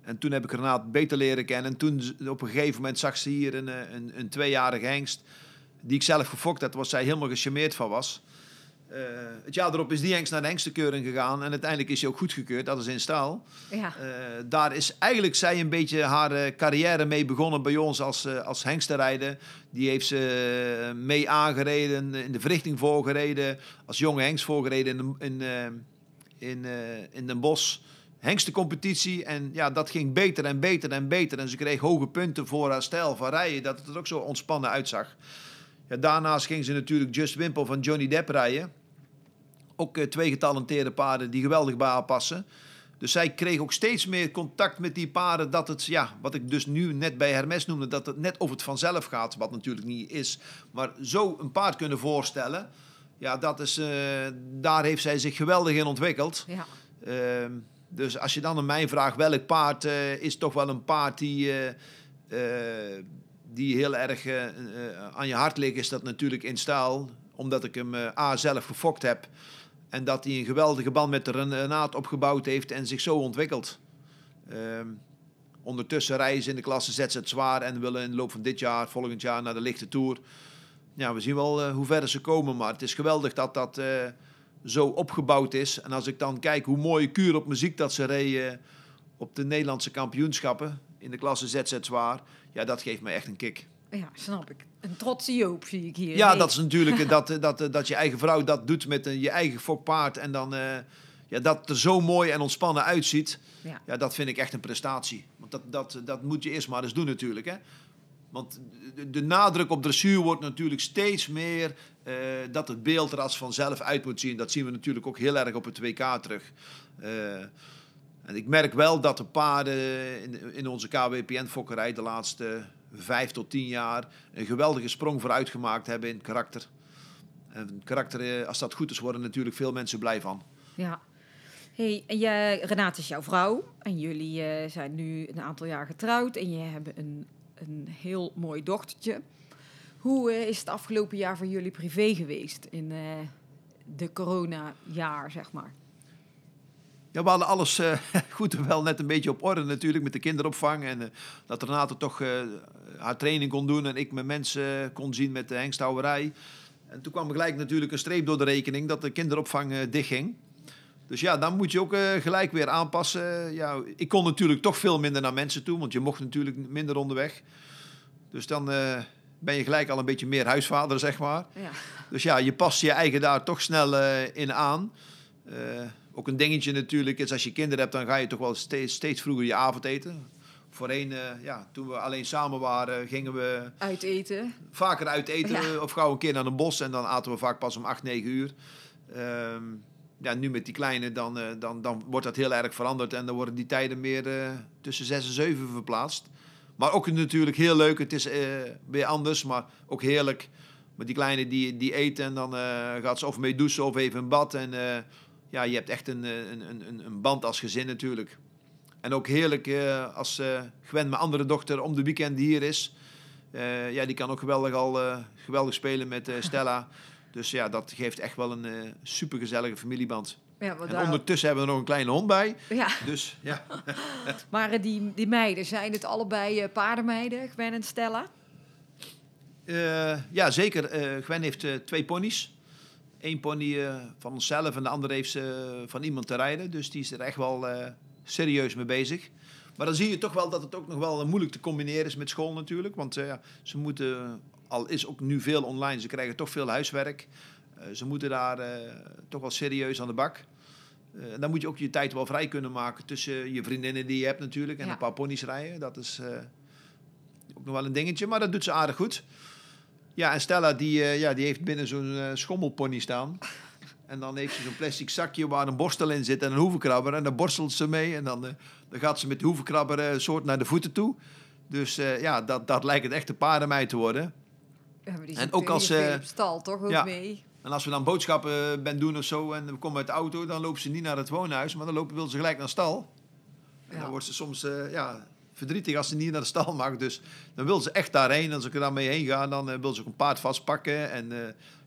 en toen heb ik Renate beter leren kennen. En toen op een gegeven moment zag ze hier een, een, een tweejarige hengst, die ik zelf gefokt had, waar zij helemaal gecharmeerd van was. Eh, het jaar erop is die hengst naar de hengstekeuring gegaan en uiteindelijk is hij ook goedgekeurd. Dat is in staal. ja, Eh, daar is eigenlijk zij een beetje haar eh, carrière mee begonnen bij ons als, als hengstenrijder. Die heeft ze mee aangereden, in de verrichting voorgereden, als jonge hengst voorgereden in, de- in, in, in Den Bosch. Hengstencompetitie en ja, dat ging beter en beter en beter. En ze kreeg hoge punten voor haar stijl van rijden, dat het er ook zo ontspannen uitzag. Ja, daarnaast ging ze natuurlijk Just Wimpel van Johnny Depp rijden. Ook eh, twee getalenteerde paarden die geweldig bij haar passen. Dus zij kreeg ook steeds meer contact met die paarden. Dat het, ja, wat ik dus nu net bij Hermes noemde, dat het net of het vanzelf gaat. Wat natuurlijk niet is. Maar zo een paard kunnen voorstellen. Ja, dat is, eh, daar heeft zij zich geweldig in ontwikkeld. ja. Ehm, dus als je dan aan mij vraagt welk paard eh, is toch wel een paard die, die heel erg aan je hart ligt, is dat natuurlijk in staal. Omdat ik hem A zelf gefokt heb. En dat hij een geweldige band met de Renaat opgebouwd heeft en zich zo ontwikkelt. Ehm, ondertussen rijden ze in de klasse ZZ zwaar en willen in de loop van dit jaar, volgend jaar naar de lichte tour. Ja, we zien wel eh, hoe ver ze komen, maar het is geweldig dat dat eh, zo opgebouwd is. En als ik dan kijk hoe mooie kuur op muziek dat ze reden op de Nederlandse kampioenschappen in de klasse ZZ zwaar, ja, dat geeft mij echt een kick. Ja, snap ik. Een trotse Joop zie ik hier. Ja, Nee. dat is natuurlijk dat, dat, dat je eigen vrouw dat doet met een, je eigen fokpaard en dan eh, ja, dat het er zo mooi en ontspannen uitziet. Ja. Ja, dat vind ik echt een prestatie. Want dat, dat, dat moet je eerst maar eens doen natuurlijk. Hè? Want de, de nadruk op dressuur wordt natuurlijk steeds meer eh, dat het beeld er als vanzelf uit moet zien. Dat zien we natuurlijk ook heel erg op het WK terug. Eh, en ik merk wel dat de paarden in, in onze KWPN-fokkerij de laatste vijf tot tien jaar een geweldige sprong vooruit gemaakt hebben in karakter. En karakter, eh, als dat goed is, worden natuurlijk veel mensen blij van. Ja. Hey, Renate is jouw vrouw. En jullie eh, zijn nu een aantal jaar getrouwd. En je hebben een, een heel mooi dochtertje. Hoe eh, is het afgelopen jaar voor jullie privé geweest? In de corona-jaar, zeg maar. Ja, we hadden alles eh, goed en wel net een beetje op orde natuurlijk met de kinderopvang. En eh, dat Renate toch eh, haar training kon doen en ik mijn mensen kon zien met de hengsthouwerij. En toen kwam gelijk natuurlijk een streep door de rekening dat de kinderopvang dichtging. Dus ja, dan moet je ook gelijk weer aanpassen. Ja, ik kon natuurlijk toch veel minder naar mensen toe, want je mocht natuurlijk minder onderweg. Dus dan ben je gelijk al een beetje meer huisvader, zeg maar. Ja. Dus ja, je past je eigen daar toch snel in aan. Ook een dingetje natuurlijk is als je kinderen hebt, dan ga je toch wel steeds, steeds vroeger je avondeten. Voorheen, eh, ja, toen we alleen samen waren, gingen we Uit eten. vaker uit eten Ja. of gauw een keer naar een bos en dan aten we vaak pas om 8, 9 uur. Ehm, ja, nu met die kleine, dan, eh, dan, dan wordt dat heel erg veranderd en dan worden die tijden meer eh, tussen 6 en 7 verplaatst. Maar ook natuurlijk heel leuk, het is weer anders, maar ook heerlijk. Met die kleine die, die eet en dan gaat ze of mee douchen of even in bad. En ja, je hebt echt een, eh, een, een, een- een band als gezin natuurlijk. En ook heerlijk eh, als eh Gwen, mijn andere dochter, om de weekend hier is. Ja, die kan ook geweldig al geweldig spelen met Stella. Dus ja, dat geeft echt wel een supergezellige familieband. Ja, En daar- ondertussen hebben we nog een kleine hond bij. ja. Dus ja, maar die, die meiden, zijn het allebei paardenmeiden, Gwen en Stella? Ja zeker. Gwen heeft twee ponies. Eén pony eh, van onszelf en de andere heeft ze eh, van iemand te rijden. Dus die is er echt wel eh, serieus mee bezig. Maar dan zie je toch wel dat het ook nog wel moeilijk te combineren is met school natuurlijk. Want ja, ze moeten, al is ook nu veel online, ze krijgen toch veel huiswerk. Ze moeten daar toch wel serieus aan de bak. Eh, dan moet je ook je tijd wel vrij kunnen maken tussen je vriendinnen die je hebt natuurlijk. En Ja. een paar ponies rijden. Dat is ook nog wel een dingetje. Maar dat doet ze aardig goed. Ja, en Stella die, eh, ja, die heeft binnen zo'n eh, schommelpony staan. En dan heeft ze zo'n plastic zakje waar een borstel in zit en een hoevenkrabber. En daar borstelt ze mee. En dan, eh, dan gaat ze met de hoevenkrabber eh, soort naar de voeten toe. Dus ja, dat, dat lijkt het echte paardenmeid te worden. Ja, maar die En ook als, eh, op stal, toch? Ook ja. mee. En als we dan boodschappen ben doen of zo en we komen uit de auto, dan lopen ze niet naar het woonhuis, maar dan lopen, wil ze gelijk naar stal. En Ja. dan wordt ze soms ja, verdrietig als ze niet naar de stal mag. Dus dan wil ze echt daarheen. En als ik er dan mee heen ga, dan eh, wil ze ook een paard vastpakken. En eh,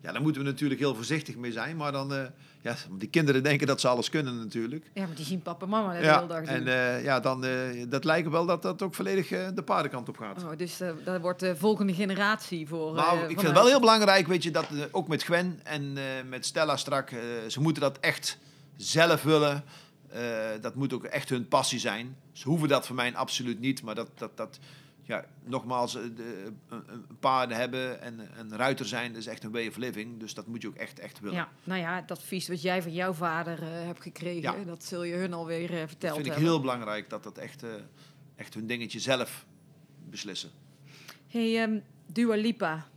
ja, daar moeten we natuurlijk heel voorzichtig mee zijn. Maar dan, eh, ja, die kinderen denken dat ze alles kunnen natuurlijk. Ja, maar die zien papa en mama de Ja, hele dag en ja, dan, eh, dat lijkt wel dat dat ook volledig de paardenkant op gaat. Oh, dus dat wordt de volgende generatie voor. Nou, ik vind het wel heel belangrijk, weet je, dat ook met Gwen en met Stella strak, ze moeten dat echt zelf willen. Eh, dat moet ook echt hun passie zijn. Ze hoeven dat voor mij absoluut niet, maar dat, dat, dat ja, nogmaals, eh, de, een, paarden hebben en een ruiter zijn, dat is echt een way of living. Dus dat moet je ook echt, echt willen. Ja, nou ja, dat advies wat jij van jouw vader eh, hebt gekregen, Ja. dat zul je hun alweer eh, dat vind ik heel belangrijk, dat dat echt, echt hun dingetje zelf beslissen. Hey, ehm, Dua Lipa.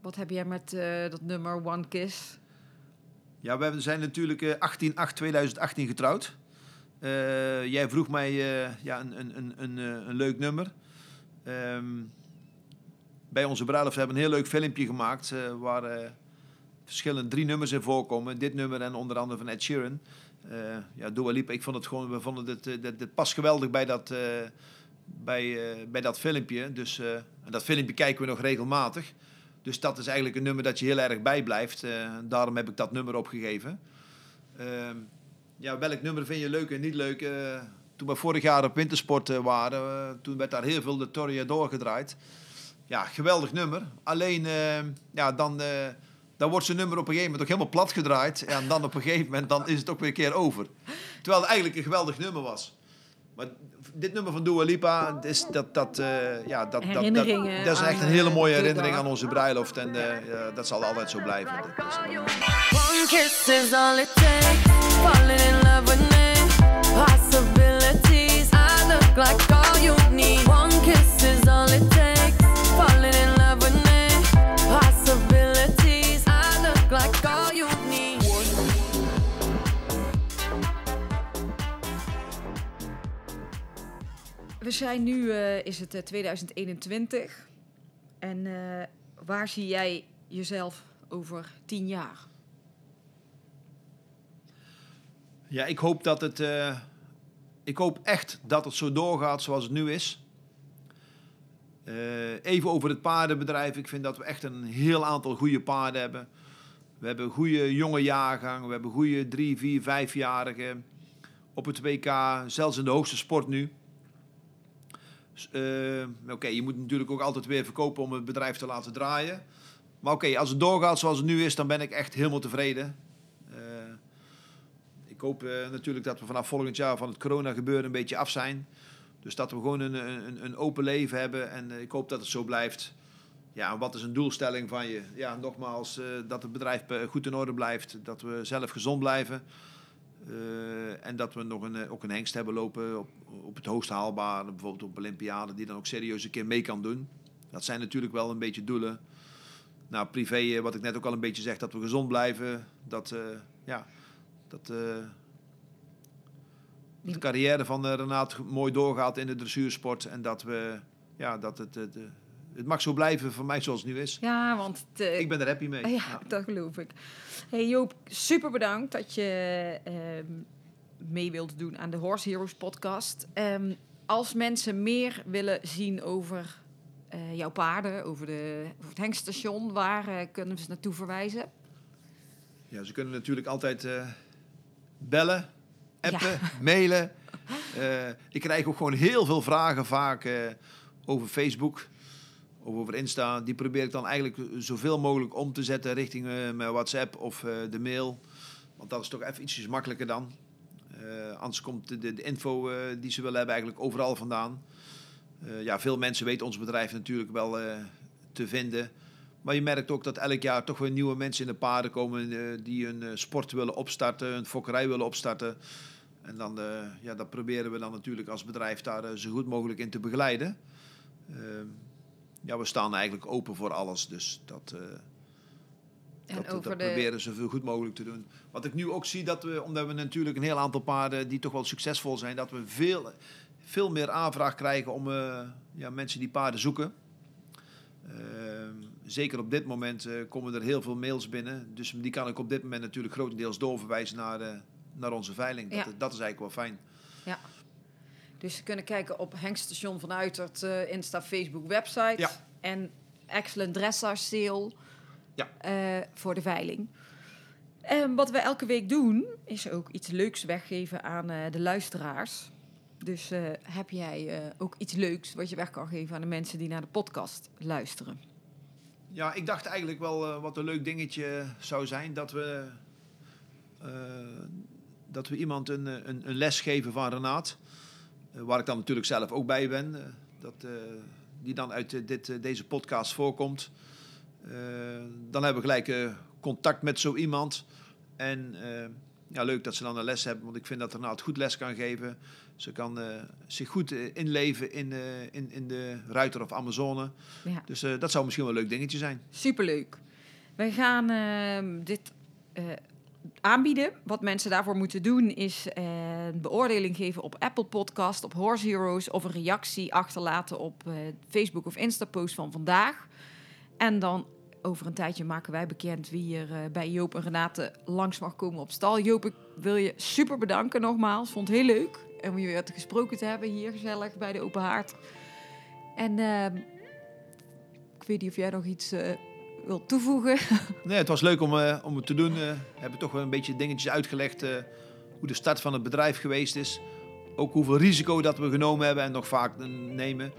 Wat heb jij met dat nummer One Kiss? Ja, we zijn natuurlijk eh 18-8-2018 getrouwd. Eh, jij vroeg mij eh, ja, een, een, een, een, eh, een leuk nummer. Ehm, bij onze bruiloft hebben we een heel leuk filmpje gemaakt... eh, waar eh, verschillende drie nummers in voorkomen. Dit nummer en onder andere van Ed Sheeran. Eh ja, Dua Lipa, ik vond het gewoon... We vonden het, eh, dat past geweldig bij dat, eh, bij, eh, bij dat filmpje. Dus eh, en dat filmpje kijken we nog regelmatig. Dus dat is eigenlijk een nummer dat je heel erg bijblijft. Eh daarom heb ik dat nummer opgegeven. Ehm, ja, welk nummer vind je leuk en niet leuk? Eh, toen we vorig jaar op wintersport eh, waren, toen werd daar heel veel de Toreador gedraaid. Ja, geweldig nummer. Alleen, eh, ja, dan, dan wordt zijn nummer op een gegeven moment ook helemaal plat gedraaid. En dan op een gegeven moment dan is het ook weer een keer over. Terwijl het eigenlijk een geweldig nummer was. Maar dit nummer van Dua Lipa, is, dat, dat, eh, ja, dat, dat, dat, dat is echt een hele mooie herinnering aan onze bruiloft. En eh, ja, dat zal altijd zo blijven. Dat is- One kiss is all it takes. Falling in love with me. Possibilities. I look like all you need. One kiss is all it takes. We zijn nu, eh, is het eh, 2021. En eh, waar zie jij jezelf over tien jaar? Ja, ik hoop dat het. eh, ik hoop echt dat het zo doorgaat zoals het nu is. Eh, even over het paardenbedrijf. Ik vind dat we echt een heel aantal goede paarden hebben. We hebben een goede jonge jaargang. We hebben goede drie, vier, vijfjarigen. Op het WK, zelfs in de hoogste sport nu. Eh, oké, je moet natuurlijk ook altijd weer verkopen om het bedrijf te laten draaien. Maar oké, als het doorgaat zoals het nu is, dan ben ik echt helemaal tevreden. Eh, ik hoop eh, natuurlijk dat we vanaf volgend jaar van het corona gebeuren een beetje af zijn. Dus dat we gewoon een, een, een open leven hebben. En ik hoop dat het zo blijft. Ja, wat is een doelstelling van je? Ja, nogmaals, dat het bedrijf goed in orde blijft. Dat we zelf gezond blijven. Eh, en dat we nog een, eh, ook een hengst hebben lopen op, op het hoogst haalbare. Bijvoorbeeld op Olympiade, die dan ook serieus een keer mee kan doen. Dat zijn natuurlijk wel een beetje doelen. Nou, privé, eh, wat ik net ook al een beetje zeg, dat we gezond blijven. Dat, ja, dat, de carrière van Renaat mooi doorgaat in de dressuursport. En dat we, ja, dat het, het mag zo blijven voor mij zoals het nu is. Ja, want Ik ben er happy mee. ja, Ja. dat geloof ik. Hey Joop, super bedankt dat je ehm, mee wilt doen aan de Horse Heroes podcast. Ehm, als mensen meer willen zien over eh, jouw paarden, over, de, over het hengststation, waar eh, kunnen we ze naartoe verwijzen? Ja, ze kunnen natuurlijk altijd eh, bellen, appen, mailen. Ik krijg ook gewoon heel veel vragen vaak over Facebook of over Insta. Die probeer ik dan eigenlijk zoveel mogelijk om te zetten richting eh, mijn WhatsApp of eh, de mail. Want dat is toch even ietsjes makkelijker dan. Eh, anders komt de, de, info die ze willen hebben eigenlijk overal vandaan. Ja, veel mensen weten ons bedrijf natuurlijk wel te vinden. Maar je merkt ook dat elk jaar toch weer nieuwe mensen in de paarden komen die hun sport willen opstarten, hun fokkerij willen opstarten. En dan, ja, dat proberen we dan natuurlijk als bedrijf daar zo goed mogelijk in te begeleiden. Ja, we staan eigenlijk open voor alles, dus dat, En dat, over dat de- proberen zoveel goed mogelijk te doen. Wat ik nu ook zie, dat we, omdat we natuurlijk een heel aantal paarden die toch wel succesvol zijn, dat we veel, veel meer aanvraag krijgen om eh, ja, mensen die paarden zoeken. Ehm, zeker op dit moment eh, komen er heel veel mails binnen. Dus die kan ik op dit moment natuurlijk grotendeels doorverwijzen naar, naar onze veiling. Dat, Ja. dat is eigenlijk wel fijn. Dus ze kunnen kijken op Hengststation van Uitert, eh, Insta, Facebook, website. Ja. En Excellent Dressage Sale Ja. eh, voor de veiling. En wat we elke week doen, is ook iets leuks weggeven aan eh, de luisteraars. Dus heb jij ook iets leuks wat je weg kan geven aan de mensen die naar de podcast luisteren? Ja, ik dacht eigenlijk wel wat een leuk dingetje zou zijn dat we, dat we iemand een, een, een les geven van Renaat. Eh, waar ik dan natuurlijk zelf ook bij ben. eh, dat, eh, die dan uit dit, deze podcast voorkomt. Dan hebben we gelijk contact met zo iemand. En ja, leuk dat ze dan een les hebben, want ik vind dat Renaat goed les kan geven. Ze kan zich goed inleven in, in, in de Ruiter of Amazone. Ja. Dus dat zou misschien wel een leuk dingetje zijn. Superleuk. Wij gaan ehm, dit aanbieden. Wat mensen daarvoor moeten doen is eh, een beoordeling geven op Apple Podcast, op Horse Heroes of een reactie achterlaten op eh, Facebook of Insta post van vandaag. En dan over een tijdje maken wij bekend wie er eh, bij Joop en Renate langs mag komen op stal. Joop, ik wil je super bedanken nogmaals. Vond het heel leuk om je weer te gesproken te hebben hier gezellig bij de Open Haard. En ehm, ik weet niet of jij nog iets wilt toevoegen. Nee, het was leuk om, eh, om het te doen. Eh, we hebben toch wel een beetje dingetjes uitgelegd eh, hoe de start van het bedrijf geweest is. ook hoeveel risico dat we genomen hebben en nog vaak nemen.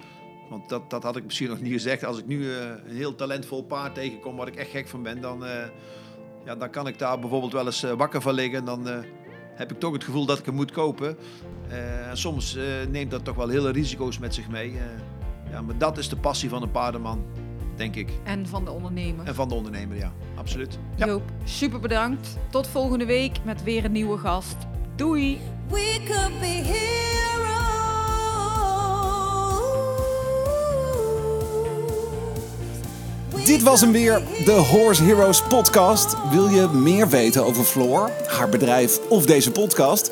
Want dat, dat had ik misschien nog niet gezegd. Als ik nu een heel talentvol paard tegenkom waar ik echt gek van ben, dan, ja, dan kan ik daar bijvoorbeeld wel eens wakker van liggen. Dan heb ik toch het gevoel dat ik hem moet kopen. En soms neemt dat toch wel hele risico's met zich mee. Ja, maar dat is de passie van een paardenman, denk ik. En van de ondernemer. En van de ondernemer, ja, absoluut. Ja. Joop, super bedankt. Tot volgende week met weer een nieuwe gast. Doei! We could be heroes. Dit was hem weer, de Horse Heroes podcast. Wil je meer weten over Floor, haar bedrijf of deze podcast?